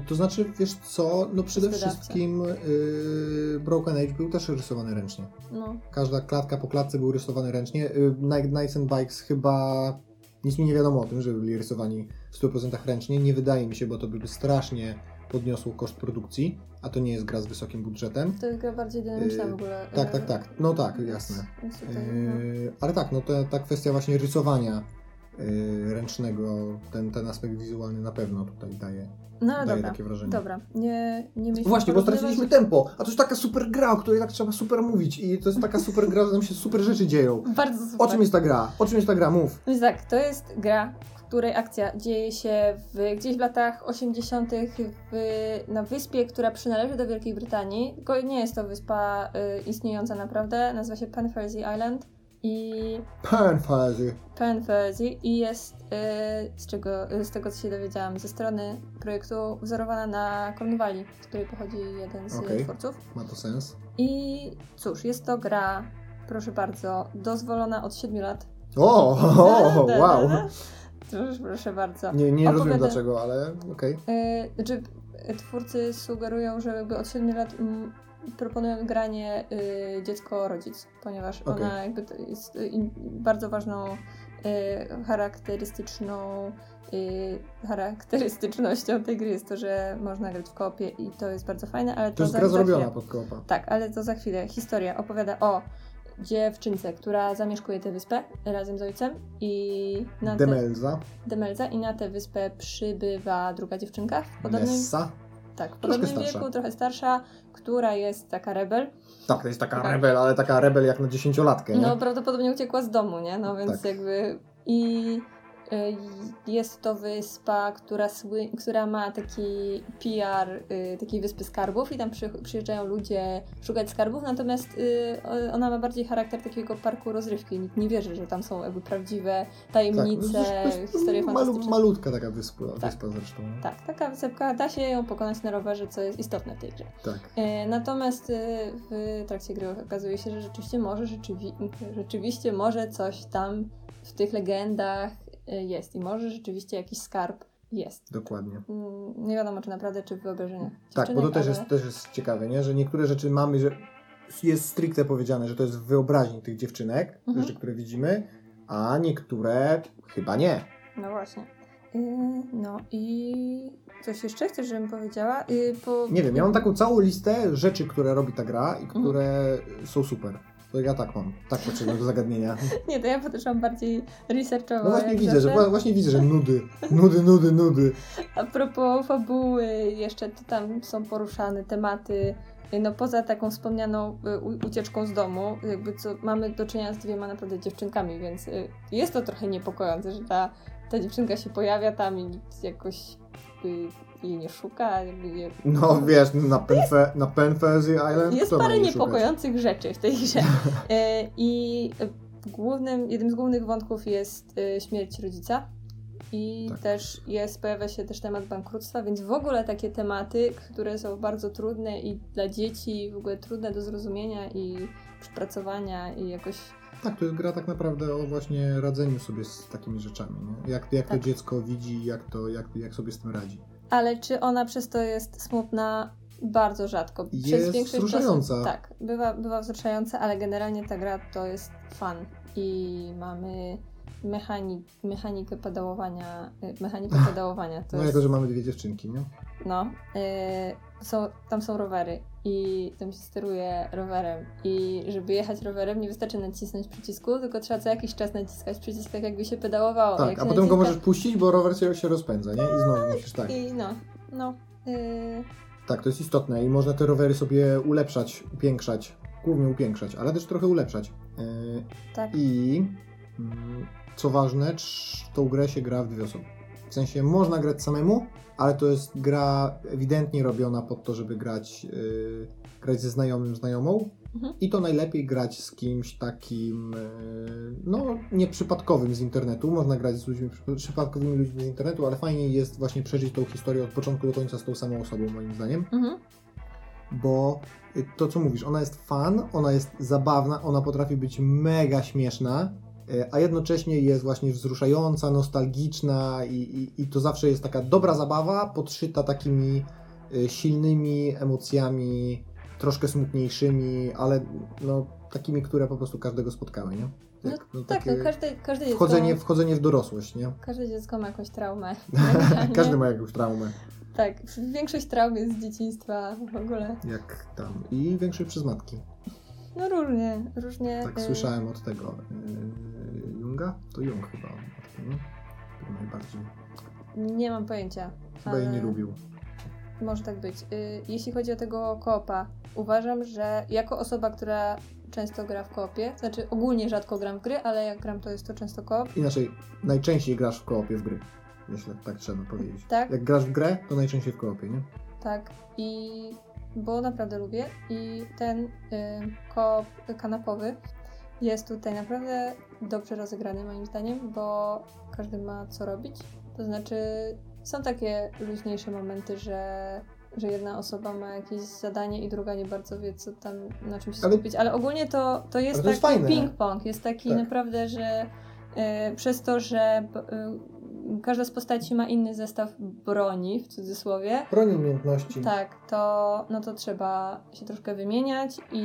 To znaczy, wiesz co, no przede wszystkim yy, Broken Age był też rysowany ręcznie. No, Każda klatka po klatce był rysowany ręcznie. Yy, Night- Knights and Bikes chyba nic mi nie wiadomo o tym, że byli rysowani w 100% ręcznie. Nie wydaje mi się, bo to by strasznie podniosło koszt produkcji, a to nie jest gra z wysokim budżetem. to jest gra bardziej dynamiczna Yy, w ogóle. Tak, y, tak, tak. No tak, jasne. Tutaj, no. Ale tak, no to, ta kwestia właśnie rysowania ręcznego, ten, ten aspekt wizualny na pewno tutaj daje, no daje dobra, takie wrażenie. dobra. Nie, nie mieliśmy Właśnie, bo straciliśmy tempo, a to jest taka super gra, o której tak trzeba super mówić i to jest taka super gra, że tam się super rzeczy dzieją. Bardzo super. O czym jest ta gra? O czym jest ta gra? Mów. Więc tak, to jest gra, której akcja dzieje się w, gdzieś w latach 80. W, na wyspie, która przynależy do Wielkiej Brytanii. Tylko nie jest to wyspa y, istniejąca naprawdę. Nazywa się Penfersy Island. I Pan fazy. Penfersy i jest y, z, czego, y, z tego, co się dowiedziałam, ze strony projektu wzorowana na Cornwalli, z której pochodzi jeden z Okej. twórców. Ma to sens? I cóż, jest to gra, proszę bardzo, dozwolona od 7 lat. O, o, da, wow. da. Proszę, bardzo. Nie, nie rozumiem Opowiada- dlaczego, ale okej. Y, Znaczy, y, twórcy sugerują, że jakby od 7 lat mm, proponują granie y, dziecko-rodzic, ponieważ Okej. ona jakby jest y, bardzo ważną y, charakterystyczną y, charakterystycznością tej gry jest to, że można grać w kopie i to jest bardzo fajne, ale to, To jest za, gra zrobiona chwilę. pod koopa. Tak, ale to za chwilę. Historia opowiada o dziewczynce, która zamieszkuje tę wyspę razem z ojcem i na te, Demelza, Demelza i na tę wyspę przybywa druga dziewczynka w podobnym, Nessa. tak, w podobnym starsza. wieku, trochę starsza, która jest taka rebel. Tak, to jest taka Taka- rebel, ale taka rebel jak na dziesięciolatkę, nie? No prawdopodobnie uciekła z domu, nie? No więc Tak. jakby i jest to wyspa, która, która ma taki PR y, takiej wyspy skarbów i tam przy, przyjeżdżają ludzie szukać skarbów, natomiast y, ona ma bardziej charakter takiego parku rozrywki. Nikt nie wierzy, że tam są jakby prawdziwe tajemnice, no to jest historie fantastyczne. Malutka taka wyspa, Tak. wyspa zresztą. Tak, taka wysepka, da się ją pokonać na rowerze, co jest istotne w tej grze. Tak. Natomiast w trakcie gry okazuje się, że rzeczywiście może, rzeczywi- rzeczywiście może coś tam w tych legendach jest i może rzeczywiście jakiś skarb jest. Dokładnie. Mm, Nie wiadomo, czy naprawdę, czy w wyobrażeniach Tak, bo to też ale- jest, też jest ciekawe, nie? że niektóre rzeczy mamy, że jest stricte powiedziane, że to jest w wyobraźni tych dziewczynek, Mhm. rzeczy, które widzimy, a niektóre chyba nie. No właśnie. E, No i coś jeszcze chcesz, żebym powiedziała? E, Po... Nie wiem, ja mam taką całą listę rzeczy, które robi ta gra Mhm. i które są super. To ja tak mam, tak podszedłem do zagadnienia. Nie, to ja podeszłam bardziej researchowo. No właśnie widzę, że właśnie widzę, że nudy, nudy, nudy, nudy. A propos fabuły, jeszcze to tam są poruszane tematy. No poza taką wspomnianą y, ucieczką z domu, jakby co mamy do czynienia z dwiema naprawdę dziewczynkami, więc y, jest to trochę niepokojące, że ta, ta dziewczynka się pojawia tam i jakoś y, jej nie szuka. Je... No wiesz, na, Penfe, na Penfezy Island Jest parę nie szukać. niepokojących rzeczy w tej grze. E, I y, głównym, jednym z głównych wątków jest y, śmierć rodzica. I Tak. też jest, pojawia się też temat bankructwa, więc w ogóle takie tematy, które są bardzo trudne i dla dzieci w ogóle trudne do zrozumienia i przepracowania i jakoś Tak, to jest gra tak naprawdę o właśnie radzeniu sobie z takimi rzeczami. Nie? Jak, jak Tak. to dziecko widzi, jak, to, jak, jak sobie z tym radzi. Ale czy ona przez to jest smutna? Bardzo rzadko. Przez Jest większość wzruszająca. Czasu, tak, bywa, bywa wzruszająca, ale generalnie ta gra to jest fun. I mamy mechanik, mechanikę pedałowania. y, Mechanikę pedałowania. To no jest, jako, że mamy dwie dziewczynki, nie? no, y, są, tam są rowery i tam się steruje rowerem. I żeby jechać rowerem nie wystarczy nacisnąć przycisku, tylko trzeba co jakiś czas naciskać przycisk, tak jakby się pedałowało. Tak, Jak a potem go naciska- możesz puścić, bo rower się, się rozpędza, nie? I znowu musisz tak. I no, no. y, Tak, to jest istotne i można te rowery sobie ulepszać, upiększać, głównie upiększać, ale też trochę ulepszać. Yy, tak. I mm, co ważne, tą grę się gra w dwie osoby. W sensie można grać samemu, ale to jest gra ewidentnie robiona pod to, żeby grać, yy, grać ze znajomym, znajomą. Mhm. I to najlepiej grać z kimś takim, yy, no, nieprzypadkowym z internetu. Można grać z ludźmi, przy- przypadkowymi ludźmi z internetu, ale fajnie jest właśnie przeżyć tą historię od początku do końca z tą samą osobą, moim zdaniem Mhm. bo y, to co mówisz, ona jest fan, ona jest zabawna, ona potrafi być mega śmieszna, y, a jednocześnie jest właśnie wzruszająca, nostalgiczna i, i, i to zawsze jest taka dobra zabawa, podszyta takimi y, silnymi emocjami, troszkę smutniejszymi, ale no takimi, które po prostu każdego spotkały, nie? No Jak, no, Tak, no każde, każde dziecko, wchodzenie, wchodzenie w dorosłość, nie? każde dziecko ma jakąś traumę. Każdy ma jakąś traumę, Tak, większość traum jest z dzieciństwa w ogóle. jak tam. I większość przez matki. No różnie, różnie. Tak y, słyszałem od tego yy, Junga? To Jung chyba od tego, nie? Chyba najbardziej. Nie mam pojęcia. Chyba jej nie lubił. Może tak być. Y, Jeśli chodzi o tego koopa, uważam, że jako osoba, która często gra w koopie. Znaczy ogólnie rzadko gram w gry, ale jak gram to jest to często koop. Inaczej, najczęściej grasz w koopie w gry. Myślę, tak trzeba powiedzieć. Tak? Jak grasz w grę, to najczęściej w koopie, nie? Tak. I bo naprawdę lubię. I ten y, koop kanapowy jest tutaj naprawdę dobrze rozegrany moim zdaniem, bo każdy ma co robić. To znaczy są takie luźniejsze momenty, że, że jedna osoba ma jakieś zadanie i druga nie bardzo wie, co tam na czym się Ale- skupić. Ale ogólnie to, to jest to taki ping-pong. Jest taki Tak. naprawdę, że y, przez to, że y, każda z postaci ma inny zestaw broni, w cudzysłowie, Broń umiejętności. tak, to, no to trzeba się troszkę wymieniać i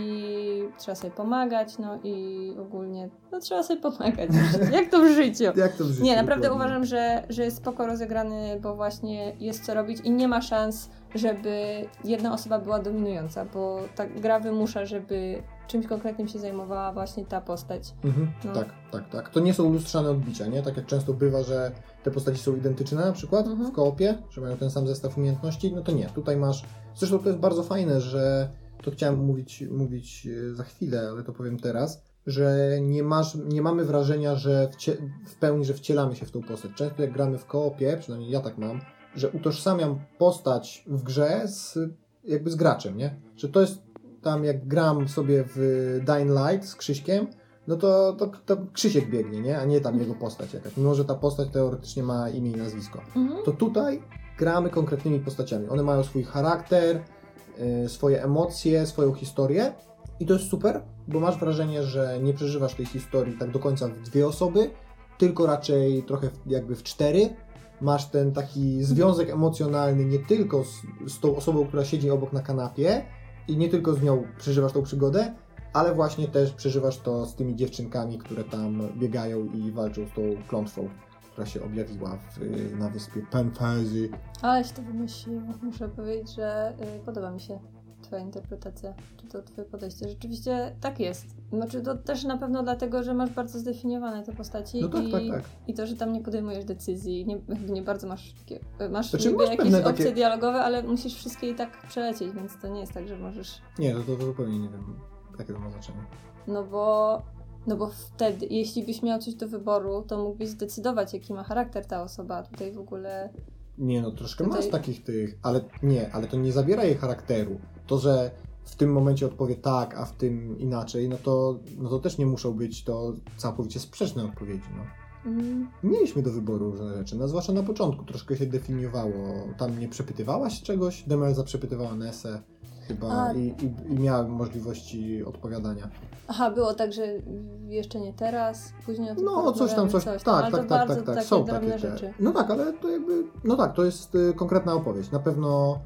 trzeba sobie pomagać, no i ogólnie, no trzeba sobie pomagać, jak to w życiu. Jak to w życiu? Nie, naprawdę dokładnie. uważam, że, że jest spoko rozegrany, bo właśnie jest co robić i nie ma szans, żeby jedna osoba była dominująca, bo ta gra wymusza, żeby czymś konkretnym się zajmowała właśnie ta postać. Mhm, No. Tak, tak, tak. To nie są lustrzane odbicia, nie? Tak jak często bywa, że te postaci są identyczne na przykład Mhm. w koopie, że mają ten sam zestaw umiejętności, no to nie. Tutaj masz... Zresztą to jest bardzo fajne, że... To chciałem mówić, mówić e, za chwilę, ale to powiem teraz, że nie, masz, nie mamy wrażenia, że wcie, w pełni, że wcielamy się w tą postać. Często jak gramy w koopie, przynajmniej ja tak mam, że utożsamiam postać w grze z, jakby z graczem, nie? Że to jest tam jak gram sobie w Dying Light z Krzyśkiem, no to, to, to Krzysiek biegnie, nie? A nie tam jego postać jakaś. Mimo, że ta postać teoretycznie ma imię i nazwisko. Mhm. To tutaj gramy konkretnymi postaciami. One mają swój charakter, y, swoje emocje, swoją historię i to jest super, bo masz wrażenie, że nie przeżywasz tej historii tak do końca w dwie osoby, tylko raczej trochę jakby w cztery. Masz ten taki związek emocjonalny nie tylko z, z tą osobą, która siedzi obok na kanapie i nie tylko z nią przeżywasz tą przygodę, ale właśnie też przeżywasz to z tymi dziewczynkami, które tam biegają i walczą z tą klątwą, która się objawiła w, na wyspie Penfezy. Aleś to wymyśliło. Muszę powiedzieć, że y, podoba mi się Twoja interpretacja, czy to Twoje podejście. Rzeczywiście tak jest. Znaczy to też na pewno dlatego, że masz bardzo zdefiniowane te postaci No tak, i, tak, tak. i to, że tam nie podejmujesz decyzji, nie, nie bardzo masz, takie, y, masz Znaczy, masz jakieś opcje takie- dialogowe, ale musisz wszystkie i tak przelecieć, więc to nie jest tak, że możesz... Nie, to, to zupełnie nie wiem, jakie to ma znaczenie. No bo... No bo wtedy, jeśli byś miał coś do wyboru, to mógłbyś zdecydować, jaki ma charakter ta osoba. Tutaj w ogóle Nie, no troszkę Tutaj- masz takich tych, ale nie, ale to nie zabiera jej charakteru. To, że w tym momencie odpowie tak, a w tym inaczej, no to, no to też nie muszą być to całkowicie sprzeczne odpowiedzi, no. mm, Mieliśmy do wyboru różne rzeczy, no zwłaszcza na początku troszkę się definiowało. Tam nie przepytywałaś czegoś? Demelza przepytywała Nesę chyba i, i, i miała możliwości odpowiadania. Aha, było tak, że jeszcze nie teraz, później o tym No, coś tam, coś, tak, ale tak, tak, bardzo tak, tak, takie są takie te. rzeczy. No tak, ale to jakby, no tak, to jest y, konkretna opowieść. Na pewno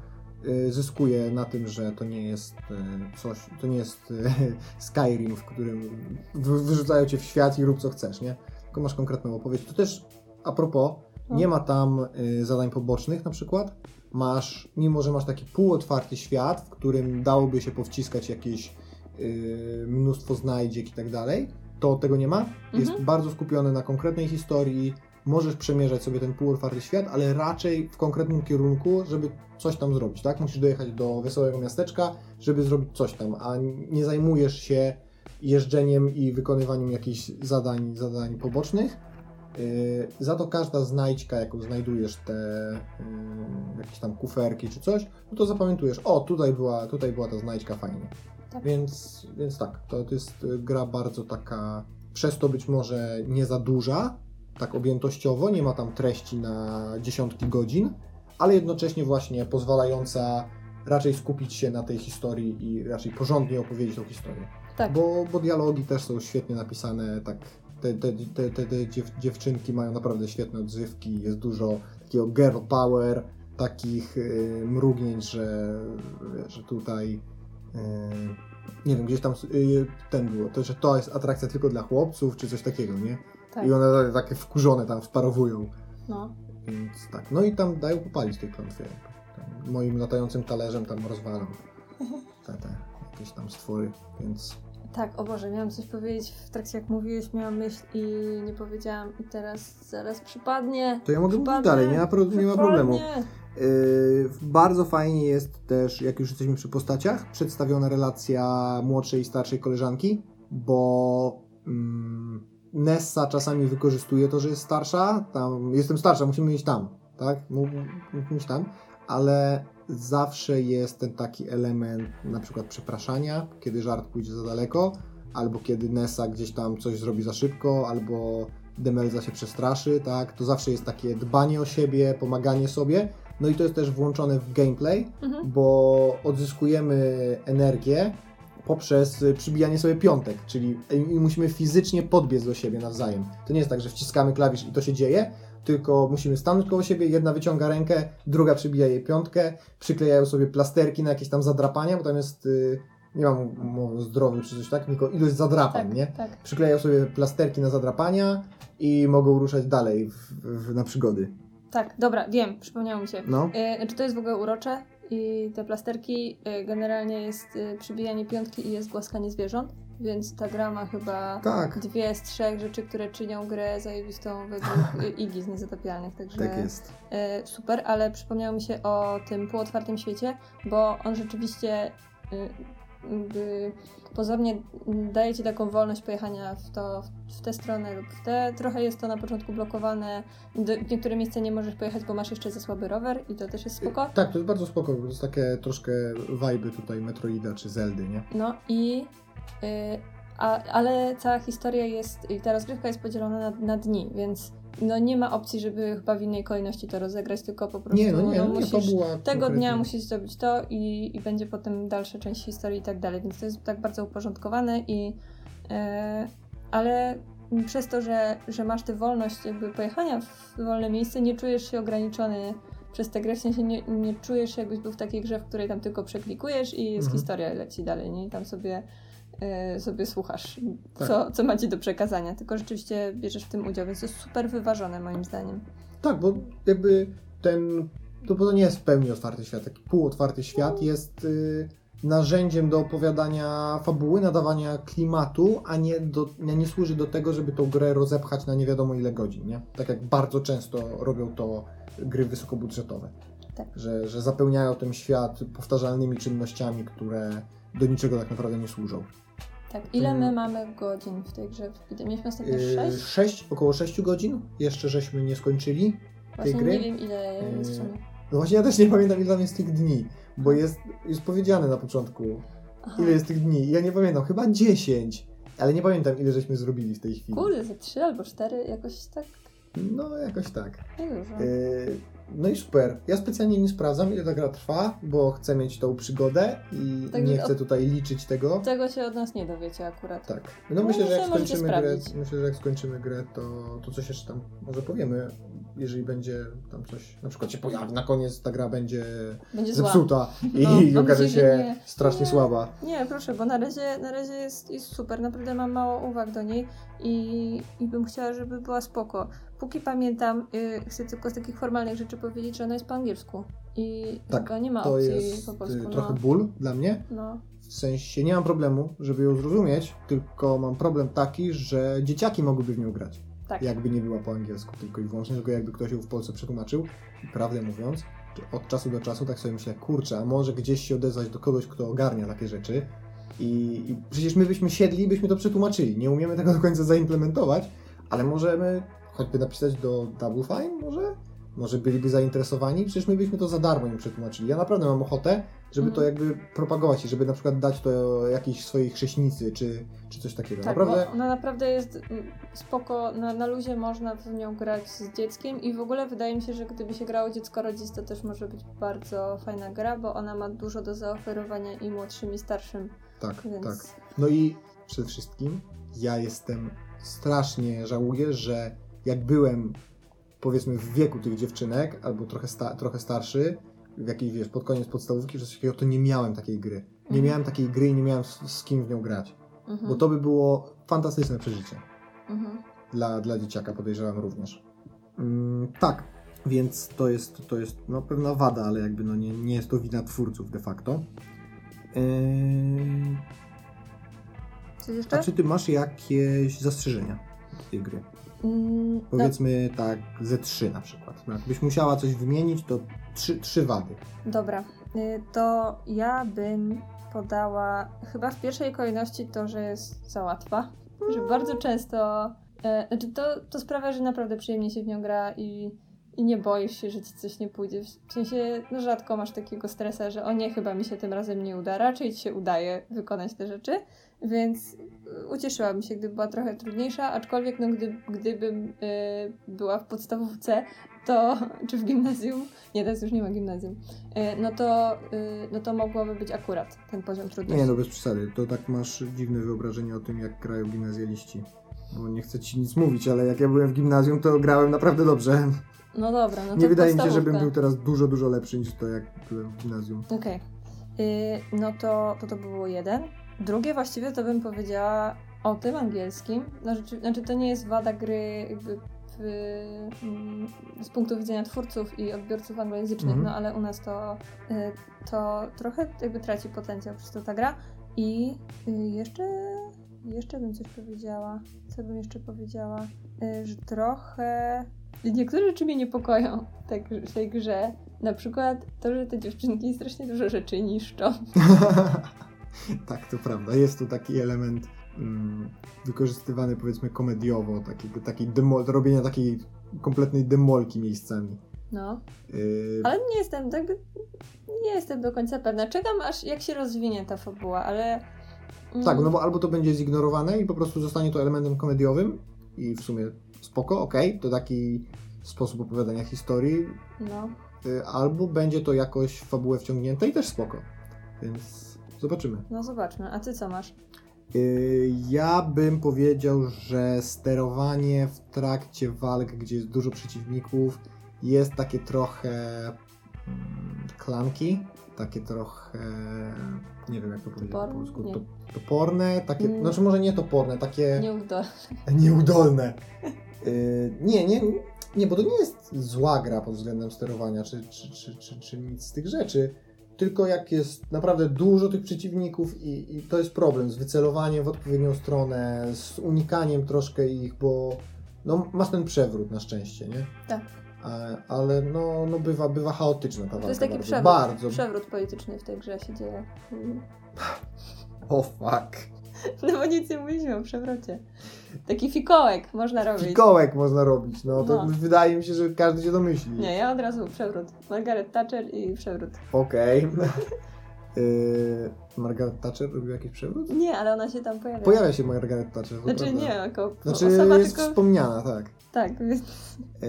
y, zyskuje na tym, że to nie jest y, coś, to nie jest y, Skyrim, w którym wy, wyrzucają cię w świat i rób co chcesz, nie? Tylko masz konkretną opowieść. To też, a propos, No. nie ma tam y, zadań pobocznych na przykład. Masz, mimo że masz taki półotwarty świat, w którym dałoby się powciskać jakieś y, mnóstwo znajdziek i tak dalej, to tego nie ma. Jest Mhm. bardzo skupiony na konkretnej historii. Możesz przemierzać sobie ten półotwarty świat, ale raczej w konkretnym kierunku, żeby coś tam zrobić, tak? Musisz dojechać do wesołego miasteczka, żeby zrobić coś tam, a nie zajmujesz się jeżdżeniem i wykonywaniem jakichś zadań, zadań pobocznych. Yy, za to każda znajdźka, jaką znajdujesz, te yy, jakieś tam kuferki czy coś, no to zapamiętujesz, o, tutaj była, tutaj była ta znajdźka, fajnie. Tak. Więc, więc tak, to, to jest y, gra bardzo taka, przez to być może nie za duża, tak objętościowo, nie ma tam treści na dziesiątki godzin, ale jednocześnie właśnie pozwalająca raczej skupić się na tej historii i raczej porządnie opowiedzieć tą historię. Tak. Bo, bo dialogi też są świetnie napisane, tak te, te, te, te, te dziew, dziewczynki mają naprawdę świetne odzywki, jest dużo takiego girl power, takich y, mrugnięć, że, że tutaj y, nie wiem, gdzieś tam y, ten było, to, że to jest atrakcja tylko dla chłopców, czy coś takiego, nie? tak. I one takie wkurzone tam wparowują, No. więc tak. No i tam dają popalić tej klątwie. Tam moim latającym talerzem tam rozwalam te, te jakieś tam stwory, więc Tak, o Boże, miałam coś powiedzieć w trakcie jak mówiłeś, miałam myśl i nie powiedziałam i teraz zaraz przypadnie. To ja mogę mówić dalej, nie ma, pro, nie ma problemu. Yy, bardzo fajnie jest też, jak już jesteśmy przy postaciach, przedstawiona relacja młodszej i starszej koleżanki. bo mm, Nessa czasami wykorzystuje to, że jest starsza. Tam, jestem starsza, musimy iść tam, tak? Mu- Musimy iść tam, ale zawsze jest ten taki element na przykład przepraszania, kiedy żart pójdzie za daleko, albo kiedy Nessa gdzieś tam coś zrobi za szybko, albo Demelza się przestraszy, tak? To zawsze jest takie dbanie o siebie, pomaganie sobie. No i to jest też włączone w gameplay, Mhm. bo odzyskujemy energię poprzez przybijanie sobie piątek, czyli musimy fizycznie podbiec do siebie nawzajem. To nie jest tak, że wciskamy klawisz i to się dzieje, tylko musimy stanąć koło siebie, jedna wyciąga rękę, druga przybija jej piątkę, przyklejają sobie plasterki na jakieś tam zadrapania, bo tam jest, y, nie mam mowy o zdrowiu czy coś tak, tylko ilość zadrapań, Tak, nie? tak. Przyklejają sobie plasterki na zadrapania i mogą ruszać dalej w, w, na przygody. Tak, dobra, wiem, przypomniało mi się. No. E, Znaczy to jest w ogóle urocze i te plasterki e, generalnie jest przybijanie piątki i jest głaskanie zwierząt, więc ta gra ma chyba Tak, dwie z trzech rzeczy, które czynią grę zajebistą według Igi z Niezatapialnych, także tak jest. e, super, ale przypomniało mi się o tym półotwartym świecie, bo on rzeczywiście e, pozornie daje Ci taką wolność pojechania w, to, w tę stronę lub w tę. Trochę jest to na początku blokowane. W niektóre miejsca nie możesz pojechać, bo masz jeszcze za słaby rower i to też jest spoko. Tak, to jest bardzo spoko, to jest takie troszkę wajby tutaj Metroida czy Zeldy, nie? No i... y, a, ale cała historia jest, i ta rozgrywka jest podzielona na, na dni, więc no nie ma opcji, żeby chyba w innej kolejności to rozegrać, tylko po prostu Nie, no nie, no, no nie, musisz, tego konkretnie. dnia musisz zrobić to i, i będzie potem dalsza część historii i tak dalej, więc to jest tak bardzo uporządkowane i e, ale przez to, że, że masz tę wolność jakby pojechania w wolne miejsce, nie czujesz się ograniczony przez tę grę, w sensie nie, nie czujesz się jakbyś był w takiej grze, w której tam tylko przeklikujesz i jest Mhm. historia leci dalej, nie? I tam sobie sobie słuchasz, Tak. co, co macie do przekazania, tylko rzeczywiście bierzesz w tym udział, więc to jest super wyważone moim zdaniem. Tak, bo jakby ten, to, bo to nie jest w pełni otwarty świat, taki półotwarty świat jest y, narzędziem do opowiadania fabuły, nadawania klimatu, a nie, do, a nie służy do tego, żeby tą grę rozepchać na nie wiadomo ile godzin, nie? Tak jak bardzo często robią to gry wysokobudżetowe. Tak. Że, że zapełniają ten świat powtarzalnymi czynnościami, które do niczego tak naprawdę nie służą. Tak, ile my mamy godzin w tej grze? Mieliśmy ostatnio Yy, 6? sześć, około 6 godzin, jeszcze żeśmy nie skończyli. Właśnie gry? nie wiem ile jest w Yy, sumie. No właśnie ja też nie pamiętam ile tam jest tych dni, bo jest, jest powiedziane na początku, Aha. ile jest tych dni. Ja nie pamiętam, chyba 10, ale nie pamiętam ile żeśmy zrobili w tej chwili. Kurde, ze 3 albo 4 jakoś tak No jakoś tak. niedużo. Yy, no i super. Ja specjalnie nie sprawdzam ile ta gra trwa, bo chcę mieć tą przygodę i Także nie chcę od- tutaj liczyć tego. Tego się od nas nie dowiecie akurat. Tak. No, No, myślę, że jak skończymy grę, myślę, że jak skończymy grę, to, to coś jeszcze tam może powiemy. Jeżeli będzie tam coś, na przykład się pojawi, na koniec ta gra będzie Będzie zepsuta i No, mam okaże się nie. strasznie Nie. słaba. Nie, proszę, bo na razie, na razie jest, jest super. Naprawdę mam mało uwag do niej i, i bym chciała, żeby była spoko. Póki pamiętam, y, chcę tylko z takich formalnych rzeczy powiedzieć, że ona jest po angielsku. I Tak, nie ma To opcji jest po polsku. y, trochę no. ból dla mnie. no. W sensie nie mam problemu, żeby ją zrozumieć, tylko mam problem taki, że dzieciaki mogłyby w nią grać. Tak. Jakby nie była po angielsku tylko i wyłącznie, tylko jakby ktoś ją w Polsce przetłumaczył. I prawdę mówiąc, od czasu do czasu tak sobie myślę, kurczę, a może gdzieś się odezwać do kogoś, kto ogarnia takie rzeczy. I, I przecież my byśmy siedli i byśmy to przetłumaczyli. Nie umiemy tego do końca zaimplementować, ale możemy choćby napisać do Double Fine, może? Może byliby zainteresowani? Przecież my byśmy to za darmo im przetłumaczyli. Ja naprawdę mam ochotę, żeby to Mhm. jakby propagować i żeby na przykład dać to jakiejś swojej chrześnicy, czy, czy coś takiego. Tak, naprawdę ona naprawdę jest mm, spoko, na, na luzie można w nią grać z dzieckiem i w ogóle wydaje mi się, że gdyby się grało dziecko rodzic, to też może być bardzo fajna gra, bo ona ma dużo do zaoferowania i młodszym i starszym, tak, więc tak. No i przede wszystkim ja jestem strasznie żałuję, że jak byłem powiedzmy w wieku tych dziewczynek, albo trochę, sta- trochę starszy, w jakiejś, wiesz, pod koniec podstawówki, czy coś takiego, to nie miałem takiej gry. Nie Mhm. miałem takiej gry i nie miałem z, z kim w nią grać. mhm. Bo to by było fantastyczne przeżycie. Mhm. Dla, dla dzieciaka podejrzewam również. Mm, tak, więc to jest, to jest no, pewna wada, ale jakby no, nie, nie jest to wina twórców de facto. Yy, Coś jeszcze? a czy ty masz jakieś zastrzeżenia tej gry? Mm, no, Powiedzmy tak, ze trzy na przykład. No, Jakbyś musiała coś wymienić, to trzy, trzy wady. dobra, y, to ja bym podała chyba w pierwszej kolejności to, że jest za łatwa. Że bardzo często. E, znaczy to, to sprawia, że naprawdę przyjemnie się w nią gra i, i nie boisz się, że ci coś nie pójdzie. W sensie, no rzadko masz takiego stresa, że o nie, chyba mi się tym razem nie uda. Raczej ci się udaje wykonać te rzeczy, więc y, ucieszyłabym się, gdyby była trochę trudniejsza, aczkolwiek no, gdy, gdybym y, była w podstawówce, to, czy w gimnazjum, nie, teraz już nie ma gimnazjum, y, no, to, y, no to mogłoby być akurat ten poziom trudności. Nie no, bez przesady. To tak masz dziwne wyobrażenie o tym, jak grają gimnazjaliści. Bo nie chcę ci nic mówić, ale jak ja byłem w gimnazjum, to grałem naprawdę dobrze. No dobra, no to nie wydaje mi się, żebym był teraz dużo, dużo lepszy niż to, jak byłem w gimnazjum. Okej. Y, No to, to to by było jeden. Drugie właściwie to bym powiedziała o tym angielskim. No, rzeczy, znaczy to nie jest wada gry jakby w, mm, z punktu widzenia twórców i odbiorców anglojęzycznych, Mhm. no ale u nas to, y, to trochę jakby traci potencjał przez to ta gra. I y, jeszcze, jeszcze bym coś powiedziała. Co bym jeszcze powiedziała? Y, Że trochę... Niektóre rzeczy mnie niepokoją tak, w tej grze. Na przykład to, że te dziewczynki strasznie dużo rzeczy niszczą. tak, to prawda. Jest tu taki element mm, wykorzystywany powiedzmy komediowo, taki, taki demol, robienia takiej kompletnej demolki miejscami. No. Yy, Ale nie jestem, tak nie jestem do końca pewna. Czekam aż jak się rozwinie ta fabuła, ale... mm, Tak, no bo albo to będzie zignorowane i po prostu zostanie to elementem komediowym i w sumie spoko, okej, to taki sposób opowiadania historii, No. y, albo będzie to jakoś w fabułę wciągnięte i też spoko. Więc zobaczymy. No zobaczmy. A ty co masz? Y, Ja bym powiedział, że sterowanie w trakcie walk, gdzie jest dużo przeciwników, jest takie trochę mm, klamki, takie trochę, nie wiem jak to powiedzieć po polsku, Nie. toporne, takie, Mm. znaczy może nie toporne, takie Nie uda. nieudolne. Y, nie, nie, nie, bo to nie jest zła gra pod względem sterowania, czy, czy, czy, czy, czy nic z tych rzeczy. Tylko jak jest naprawdę dużo tych przeciwników i, i to jest problem z wycelowaniem w odpowiednią stronę, z unikaniem troszkę ich, bo no, masz ten przewrót na szczęście, nie? Tak. A, ale no, no bywa, bywa chaotyczna ta walka To jest taki bardzo. przewrót, bardzo. przewrót polityczny w tej grze się dzieje. Mm. O fuck. No bo nic nie mówiliśmy o przewrocie. Taki fikołek można robić. Fikołek można robić, no to No. wydaje mi się, że każdy się domyśli. Nie, ja od razu przewrót. Margaret Thatcher i przewrót. Okej. Yy, Margaret Thatcher robił jakiś przewrót? Nie, ale ona się tam pojawia. Pojawia się Margaret Thatcher. Znaczy prawda. nie, jako Znaczy jest tylko... wspomniana, tak. Tak, więc Yy,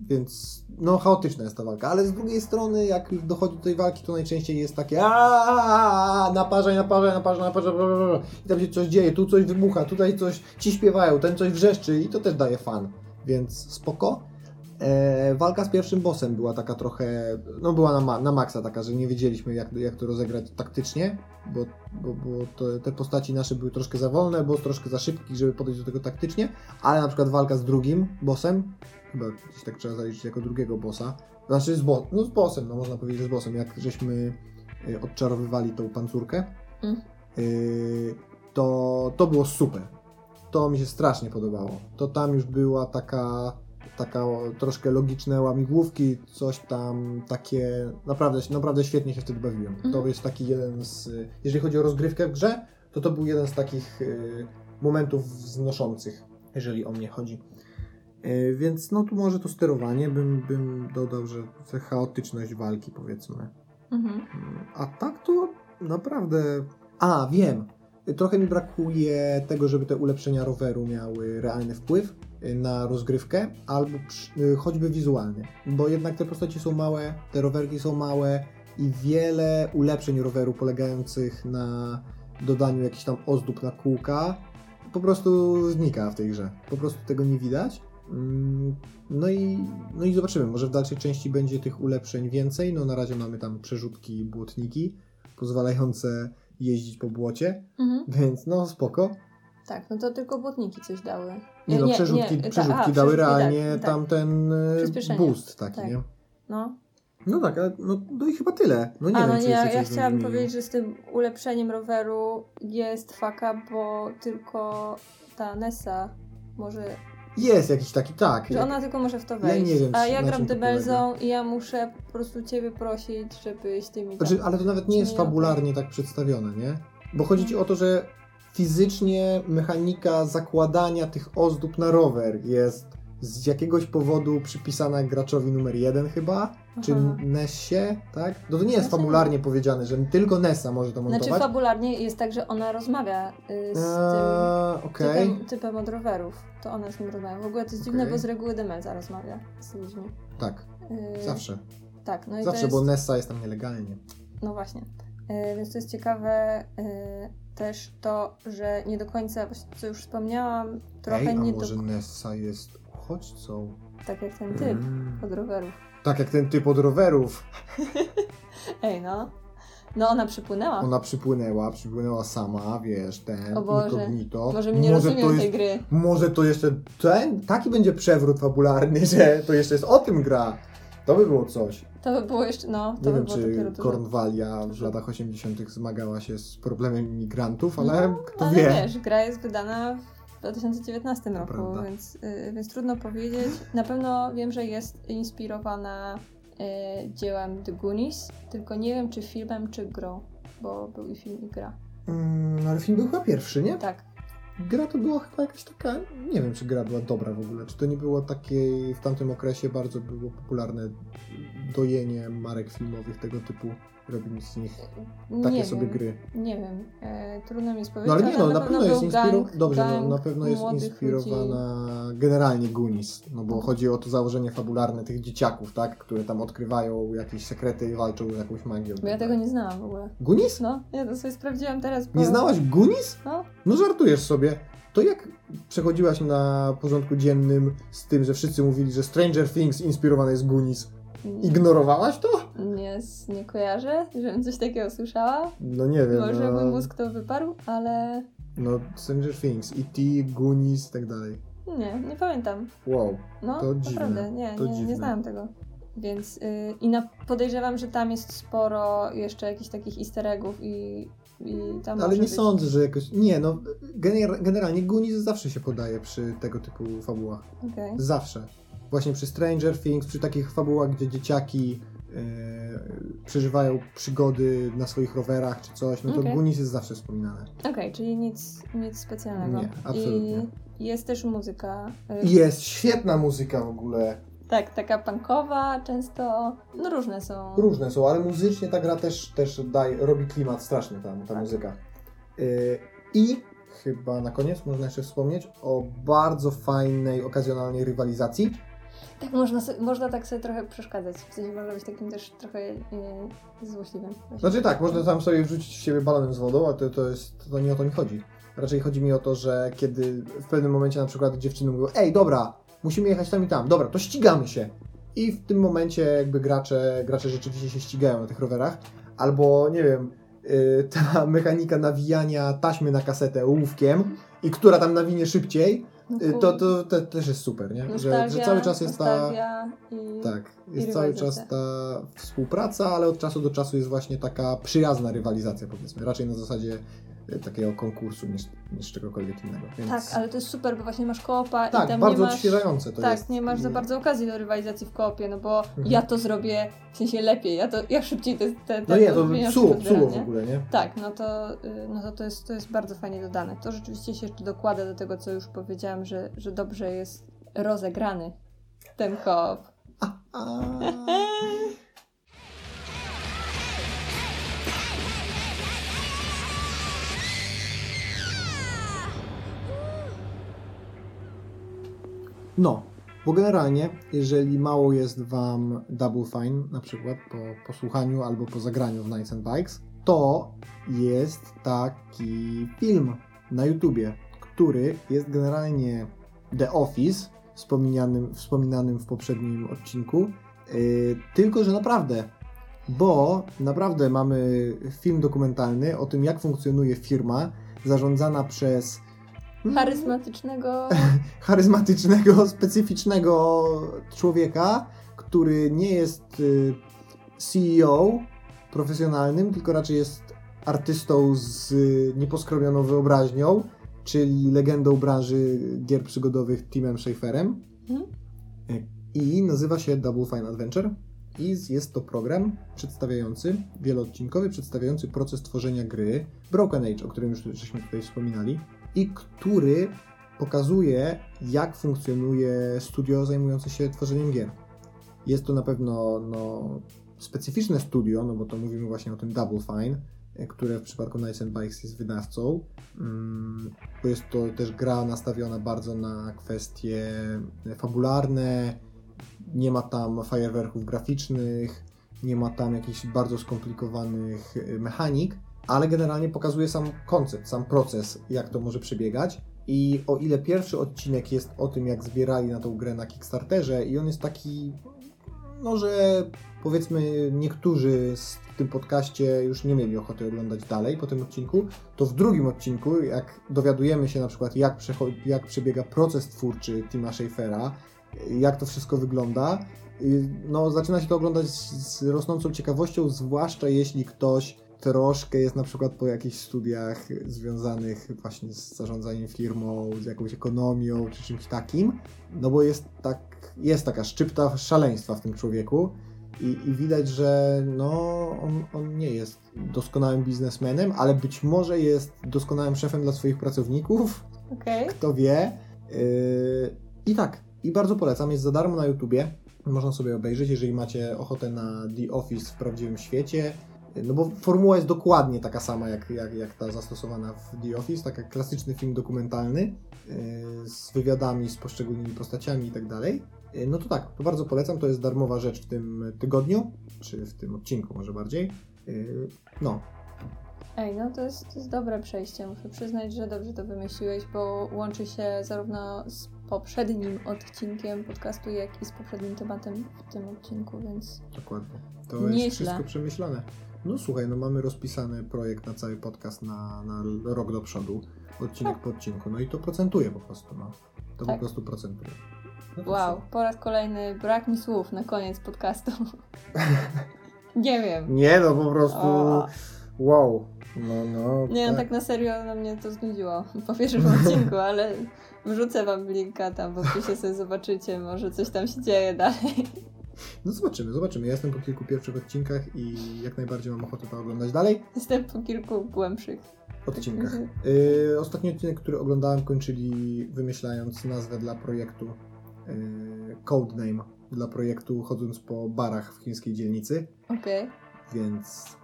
więc no chaotyczna jest ta walka, ale z drugiej strony jak dochodzi do tej walki, to najczęściej jest takie naparzaj, naparzaj, naparzaj, naparzaj, i tam się coś dzieje, tu coś wybucha, tutaj coś ci śpiewają, ten coś wrzeszczy i to też daje fan, więc spoko. E, walka z pierwszym bossem była taka trochę, no była na, ma- na maksa taka, że nie wiedzieliśmy jak, jak to rozegrać taktycznie, bo, bo, bo to, te postaci nasze były troszkę za wolne, boss troszkę za szybki, żeby podejść do tego taktycznie, ale na przykład walka z drugim bossem, chyba gdzieś tak trzeba zaliczyć jako drugiego bossa, znaczy z, bo, no z bossem, no można powiedzieć, że z bossem, jak żeśmy y, odczarowywali tą pancurkę, Mm. y, to, to było super. To mi się strasznie podobało. To tam już była taka, taka troszkę logiczne łamigłówki, coś tam takie, naprawdę, naprawdę świetnie się wtedy bawiłem. To Mhm. jest taki jeden z, jeżeli chodzi o rozgrywkę w grze, to to był jeden z takich y, momentów wznoszących, jeżeli o mnie chodzi. Y, Więc no tu może to sterowanie bym, bym dodał, że że chaotyczność walki powiedzmy. mhm. A tak to naprawdę. A, wiem. Trochę mi brakuje tego, żeby te ulepszenia roweru miały realny wpływ y, na rozgrywkę, albo y, choćby wizualnie. Bo jednak te postaci są małe, te rowerki są małe i wiele ulepszeń roweru polegających na dodaniu jakichś tam ozdób na kółka po prostu znika w tej grze. Po prostu tego nie widać. Mm, No i, no i zobaczymy, może w dalszej części będzie tych ulepszeń więcej. No na razie mamy tam przerzutki błotniki pozwalające jeździć po błocie, Mhm. więc no spoko. Tak, no to tylko błotniki coś dały. Nie, no przerzutki, ta- przerzutki aha, dały realnie tak, tak. tam ten e, Przyspieszenie. boost taki, Tak. nie? No. No tak, ale no, no i chyba tyle. No nie A wiem, no czy nie, ja, ja bym chciałam wymienił. powiedzieć, że z tym ulepszeniem roweru jest faka, bo tylko ta Nessa może Jest jakiś taki, tak. Że ona tylko może w to Ja wejść. nie wiem, A ja gram Debelzą i ja muszę po prostu ciebie prosić, żebyś ty mi. Znaczy, ale to nawet nie jest Nie, fabularnie tak przedstawione, nie? Bo chodzi ci o to, że fizycznie mechanika zakładania tych ozdób na rower jest z jakiegoś powodu przypisana graczowi numer jeden chyba, czy. Nessie, tak? No to nie jest Znaczy- fabularnie powiedziane, że tylko Nessa może to montować. Znaczy fabularnie jest tak, że ona rozmawia y, z Eee, tym Okej. typem, typem od rowerów. To ona z nim rozmawia. W ogóle to jest dziwne, bo z reguły Demelza rozmawia z ludźmi. Tak, Y, zawsze. Tak, no i Zawsze, jest... bo Nessa jest tam nielegalnie. No właśnie. Y, więc to jest ciekawe też to, że nie do końca, co już wspomniałam, trochę Ej, a nie może do... Nessa jest uchodźcą? Tak jak ten typ Mm. od rowerów. Tak jak ten typ od rowerów. Ej, no. No ona przypłynęła. Ona przypłynęła, przypłynęła sama, wiesz, ten O Boże. incognito. Może mnie może rozumiem tej jest, gry. Może to jeszcze ten, taki będzie przewrót fabularny, że to jeszcze jest o tym gra. To by było coś. To by było jeszcze, no, to Nie by wiem, czy dużo. Kornwalia w latach 80. zmagała się z problemem imigrantów, ale No, kto ale wie. wiesz, gra jest wydana w 2019 roku, prawda. więc, y, więc trudno powiedzieć. Na pewno wiem, że jest inspirowana y, dziełem The Goonies, tylko nie wiem, czy filmem, czy grą, bo był i film, i gra. Mm, ale film był chyba pierwszy, nie? Tak. Gra to była chyba jakaś taka, nie wiem czy gra była dobra w ogóle, czy to nie było takie, w tamtym okresie bardzo było popularne dojenie marek filmowych tego typu, robić z nich takie nie sobie wiem, gry. Nie wiem, e, trudno mi jest powiedzieć, No ale nie no, na pewno jest był inspirowana, gang- dobrze, no, gang na pewno jest inspirowana generalnie Goonies, no bo chodzi o to założenie fabularne tych dzieciaków, tak, które tam odkrywają jakieś sekrety i walczą z jakąś magią. Bo ja tego nie znałam w ogóle. Goonies? No, ja to sobie sprawdziłam teraz. Bo... Nie znałaś Goonies? No, No żartujesz sobie. To jak przechodziłaś na porządku dziennym z tym, że wszyscy mówili, że Stranger Things inspirowane jest Goonies? Ignorowałaś to? nie, nie kojarzę, żebym coś takiego słyszała. No nie wiem. Może no, by mózg to wyparł, ale No Stranger Things, E.T., Goonies i tak dalej. nie, nie pamiętam. Wow. No, To dziwne, naprawdę, nie, to nie, dziwne. nie znałam tego. Więc yy, i na, podejrzewam, że tam jest sporo jeszcze jakichś takich easter eggów i, i tam Ale nie być... sądzę, że jakoś... Nie, no gener- generalnie Goonies zawsze się podaje przy tego typu fabułach. Okej. Zawsze. Właśnie przy Stranger Things, przy takich fabułach, gdzie dzieciaki e, przeżywają przygody na swoich rowerach czy coś, no to Okej. Goonies jest zawsze wspominane. Okej, czyli nic, nic specjalnego. Nie, absolutnie. I jest też muzyka. y, Jest świetna muzyka w ogóle. Tak, taka punkowa, często, no różne są. Różne są, ale muzycznie ta gra też, też daje, robi klimat straszny ta, ta Tak. muzyka. Y, I chyba na koniec można jeszcze wspomnieć o bardzo fajnej, okazjonalnej rywalizacji. Tak, można, można tak sobie trochę przeszkadzać. W sensie można być takim też trochę yy, złośliwym. właśnie. Znaczy tak, można tam sobie wrzucić w siebie balonem z wodą, a to, to jest, to nie o to mi chodzi. Raczej chodzi mi o to, że kiedy w pewnym momencie na przykład dziewczyny mówią, ej dobra, musimy jechać tam i tam, dobra, to ścigamy się. I w tym momencie jakby gracze, gracze rzeczywiście się ścigają na tych rowerach. Albo, nie wiem, y, ta mechanika nawijania taśmy na kasetę ołówkiem i która tam nawinie szybciej, to, to, to też jest super, nie? Że, że cały czas jest ta... i... Tak, jest cały czas ta współpraca, ale od czasu do czasu jest właśnie taka przyjazna rywalizacja, powiedzmy. Raczej na zasadzie takiego konkursu niż, niż czegokolwiek innego. Więc... Tak, ale to jest super, bo właśnie masz koopa i Tak, tam bardzo nie masz... odświeżające to tak, jest. nie masz za I- bardzo okazji do rywalizacji w koopie, no bo Mhm. ja to zrobię w sensie lepiej, ja to ja szybciej te, te, te No nie, to psuło, psuło w ogóle, nie? Tak, no to, y, no to, to, jest, to jest bardzo fajnie dodane. To rzeczywiście się jeszcze dokłada do tego, co już powiedziałam, że, że dobrze jest rozegrany ten koop. A, a... No, bo generalnie, jeżeli mało jest Wam Double Fine, na przykład po posłuchaniu albo po zagraniu w Nights and Bikes, to jest taki film na YouTubie, który jest generalnie The Office, wspominanym, wspominanym w poprzednim odcinku, yy, tylko że naprawdę, bo naprawdę mamy film dokumentalny o tym, jak funkcjonuje firma zarządzana przez Charyzmatycznego. charyzmatycznego, specyficznego człowieka, który nie jest y, CEO profesjonalnym, tylko raczej jest artystą z y, nieposkromioną wyobraźnią czyli legendą branży gier przygodowych Timem Schaferem. Mhm. I nazywa się Double Fine Adventure. I jest to program przedstawiający, wieloodcinkowy, przedstawiający proces tworzenia gry Broken Age, o którym już żeśmy tutaj wspominali, i który pokazuje, jak funkcjonuje studio zajmujące się tworzeniem gier. Jest to na pewno no, specyficzne studio, no bo to mówimy właśnie o tym Double Fine, e, które w przypadku Nights and Bikes jest wydawcą, mm, bo jest to też gra nastawiona bardzo na kwestie fabularne, nie ma tam fajerwerków graficznych, nie ma tam jakichś bardzo skomplikowanych y, mechanik, ale generalnie pokazuje sam koncept, sam proces, jak to może przebiegać. I o ile pierwszy odcinek jest o tym, jak zbierali na tą grę na Kickstarterze, i on jest taki, no że powiedzmy niektórzy w tym podcaście już nie mieli ochoty oglądać dalej po tym odcinku, to w drugim odcinku, jak dowiadujemy się na przykład, jak, jak przebiega proces twórczy Tima Schafera, jak to wszystko wygląda, y, no zaczyna się to oglądać z z rosnącą ciekawością, zwłaszcza jeśli ktoś troszkę jest na przykład po jakichś studiach związanych właśnie z zarządzaniem firmą, z jakąś ekonomią czy czymś takim, no bo jest tak, jest taka szczypta szaleństwa w tym człowieku i, i widać, że no on, on nie jest doskonałym biznesmenem, ale być może jest doskonałym szefem dla swoich pracowników, Okej. kto wie. Yy, I tak, i bardzo polecam, jest za darmo na YouTubie. Można sobie obejrzeć, jeżeli macie ochotę na The Office w prawdziwym świecie. No bo formuła jest dokładnie taka sama jak, jak, jak ta zastosowana w The Office, taki klasyczny film dokumentalny yy, z wywiadami z poszczególnymi postaciami i tak dalej. Yy, No to tak, to bardzo polecam, to jest darmowa rzecz w tym tygodniu, czy w tym odcinku może bardziej. Yy, No, Ej, no to jest, to jest dobre przejście. Muszę przyznać, że dobrze to wymyśliłeś, bo łączy się zarówno z poprzednim odcinkiem podcastu, jak i z poprzednim tematem w tym odcinku, więc Dokładnie. To Nieźle. jest wszystko przemyślane. No słuchaj, no mamy rozpisany projekt na cały podcast na, na rok do przodu, odcinek po odcinku, no i to procentuje po prostu, no. To Tak. po prostu procentuje. No wow, po raz kolejny brak mi słów na koniec podcastu. Nie wiem. Nie no, po prostu O. wow. No, no. Nie, no tak na serio na mnie to znudziło po pierwszym odcinku, ale wrzucę wam linka tam, bo opisie sobie zobaczycie, może coś tam się dzieje dalej. No zobaczymy, zobaczymy. Ja jestem po kilku pierwszych odcinkach i jak najbardziej mam ochotę to oglądać dalej. Jestem po kilku głębszych. Odcinkach. Yy, ostatni odcinek, który oglądałem, kończyli wymyślając nazwę dla projektu yy, Codename dla projektu chodząc po barach w chińskiej dzielnicy, Okej. więc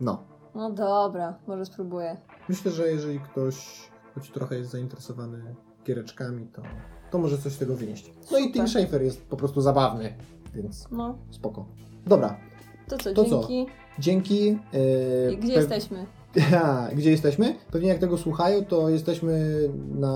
no. No dobra, może spróbuję. Myślę, że jeżeli ktoś choć trochę jest zainteresowany giereczkami, to, to może coś z tego wynieść. No i Super. Tim Schafer jest po prostu zabawny, więc No, spoko. Dobra, to co, To co? dzięki. dzięki. Yy, gdzie pe- jesteśmy? Ha, gdzie jesteśmy? Pewnie jak tego słuchają, to jesteśmy na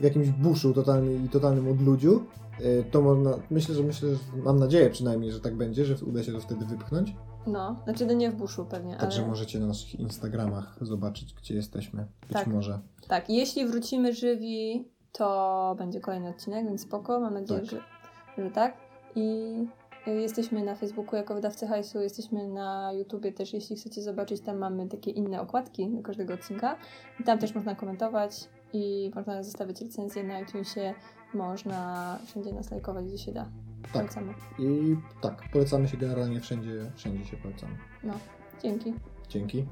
w jakimś buszu totalnym i totalnym odludziu. Yy, To można, myślę, że myślę, że mam nadzieję przynajmniej, że tak będzie, że uda się to wtedy wypchnąć. No, znaczy no nie w buszu pewnie, Także ale... możecie na naszych Instagramach zobaczyć, gdzie jesteśmy. Być Tak. może. Tak, jeśli wrócimy żywi, to będzie kolejny odcinek, więc spoko, mam nadzieję, Tak. Że, że tak. I y, jesteśmy na Facebooku jako wydawcy hajsu, jesteśmy na YouTubie też, jeśli chcecie zobaczyć, tam mamy takie inne okładki do każdego odcinka. I tam też można komentować i można zostawiać recenzję na iTunesie, można wszędzie nas lajkować, gdzie się da. Tak. Polecamy. I tak, polecamy się generalnie wszędzie, wszędzie się polecamy. Dzięki. Dzięki.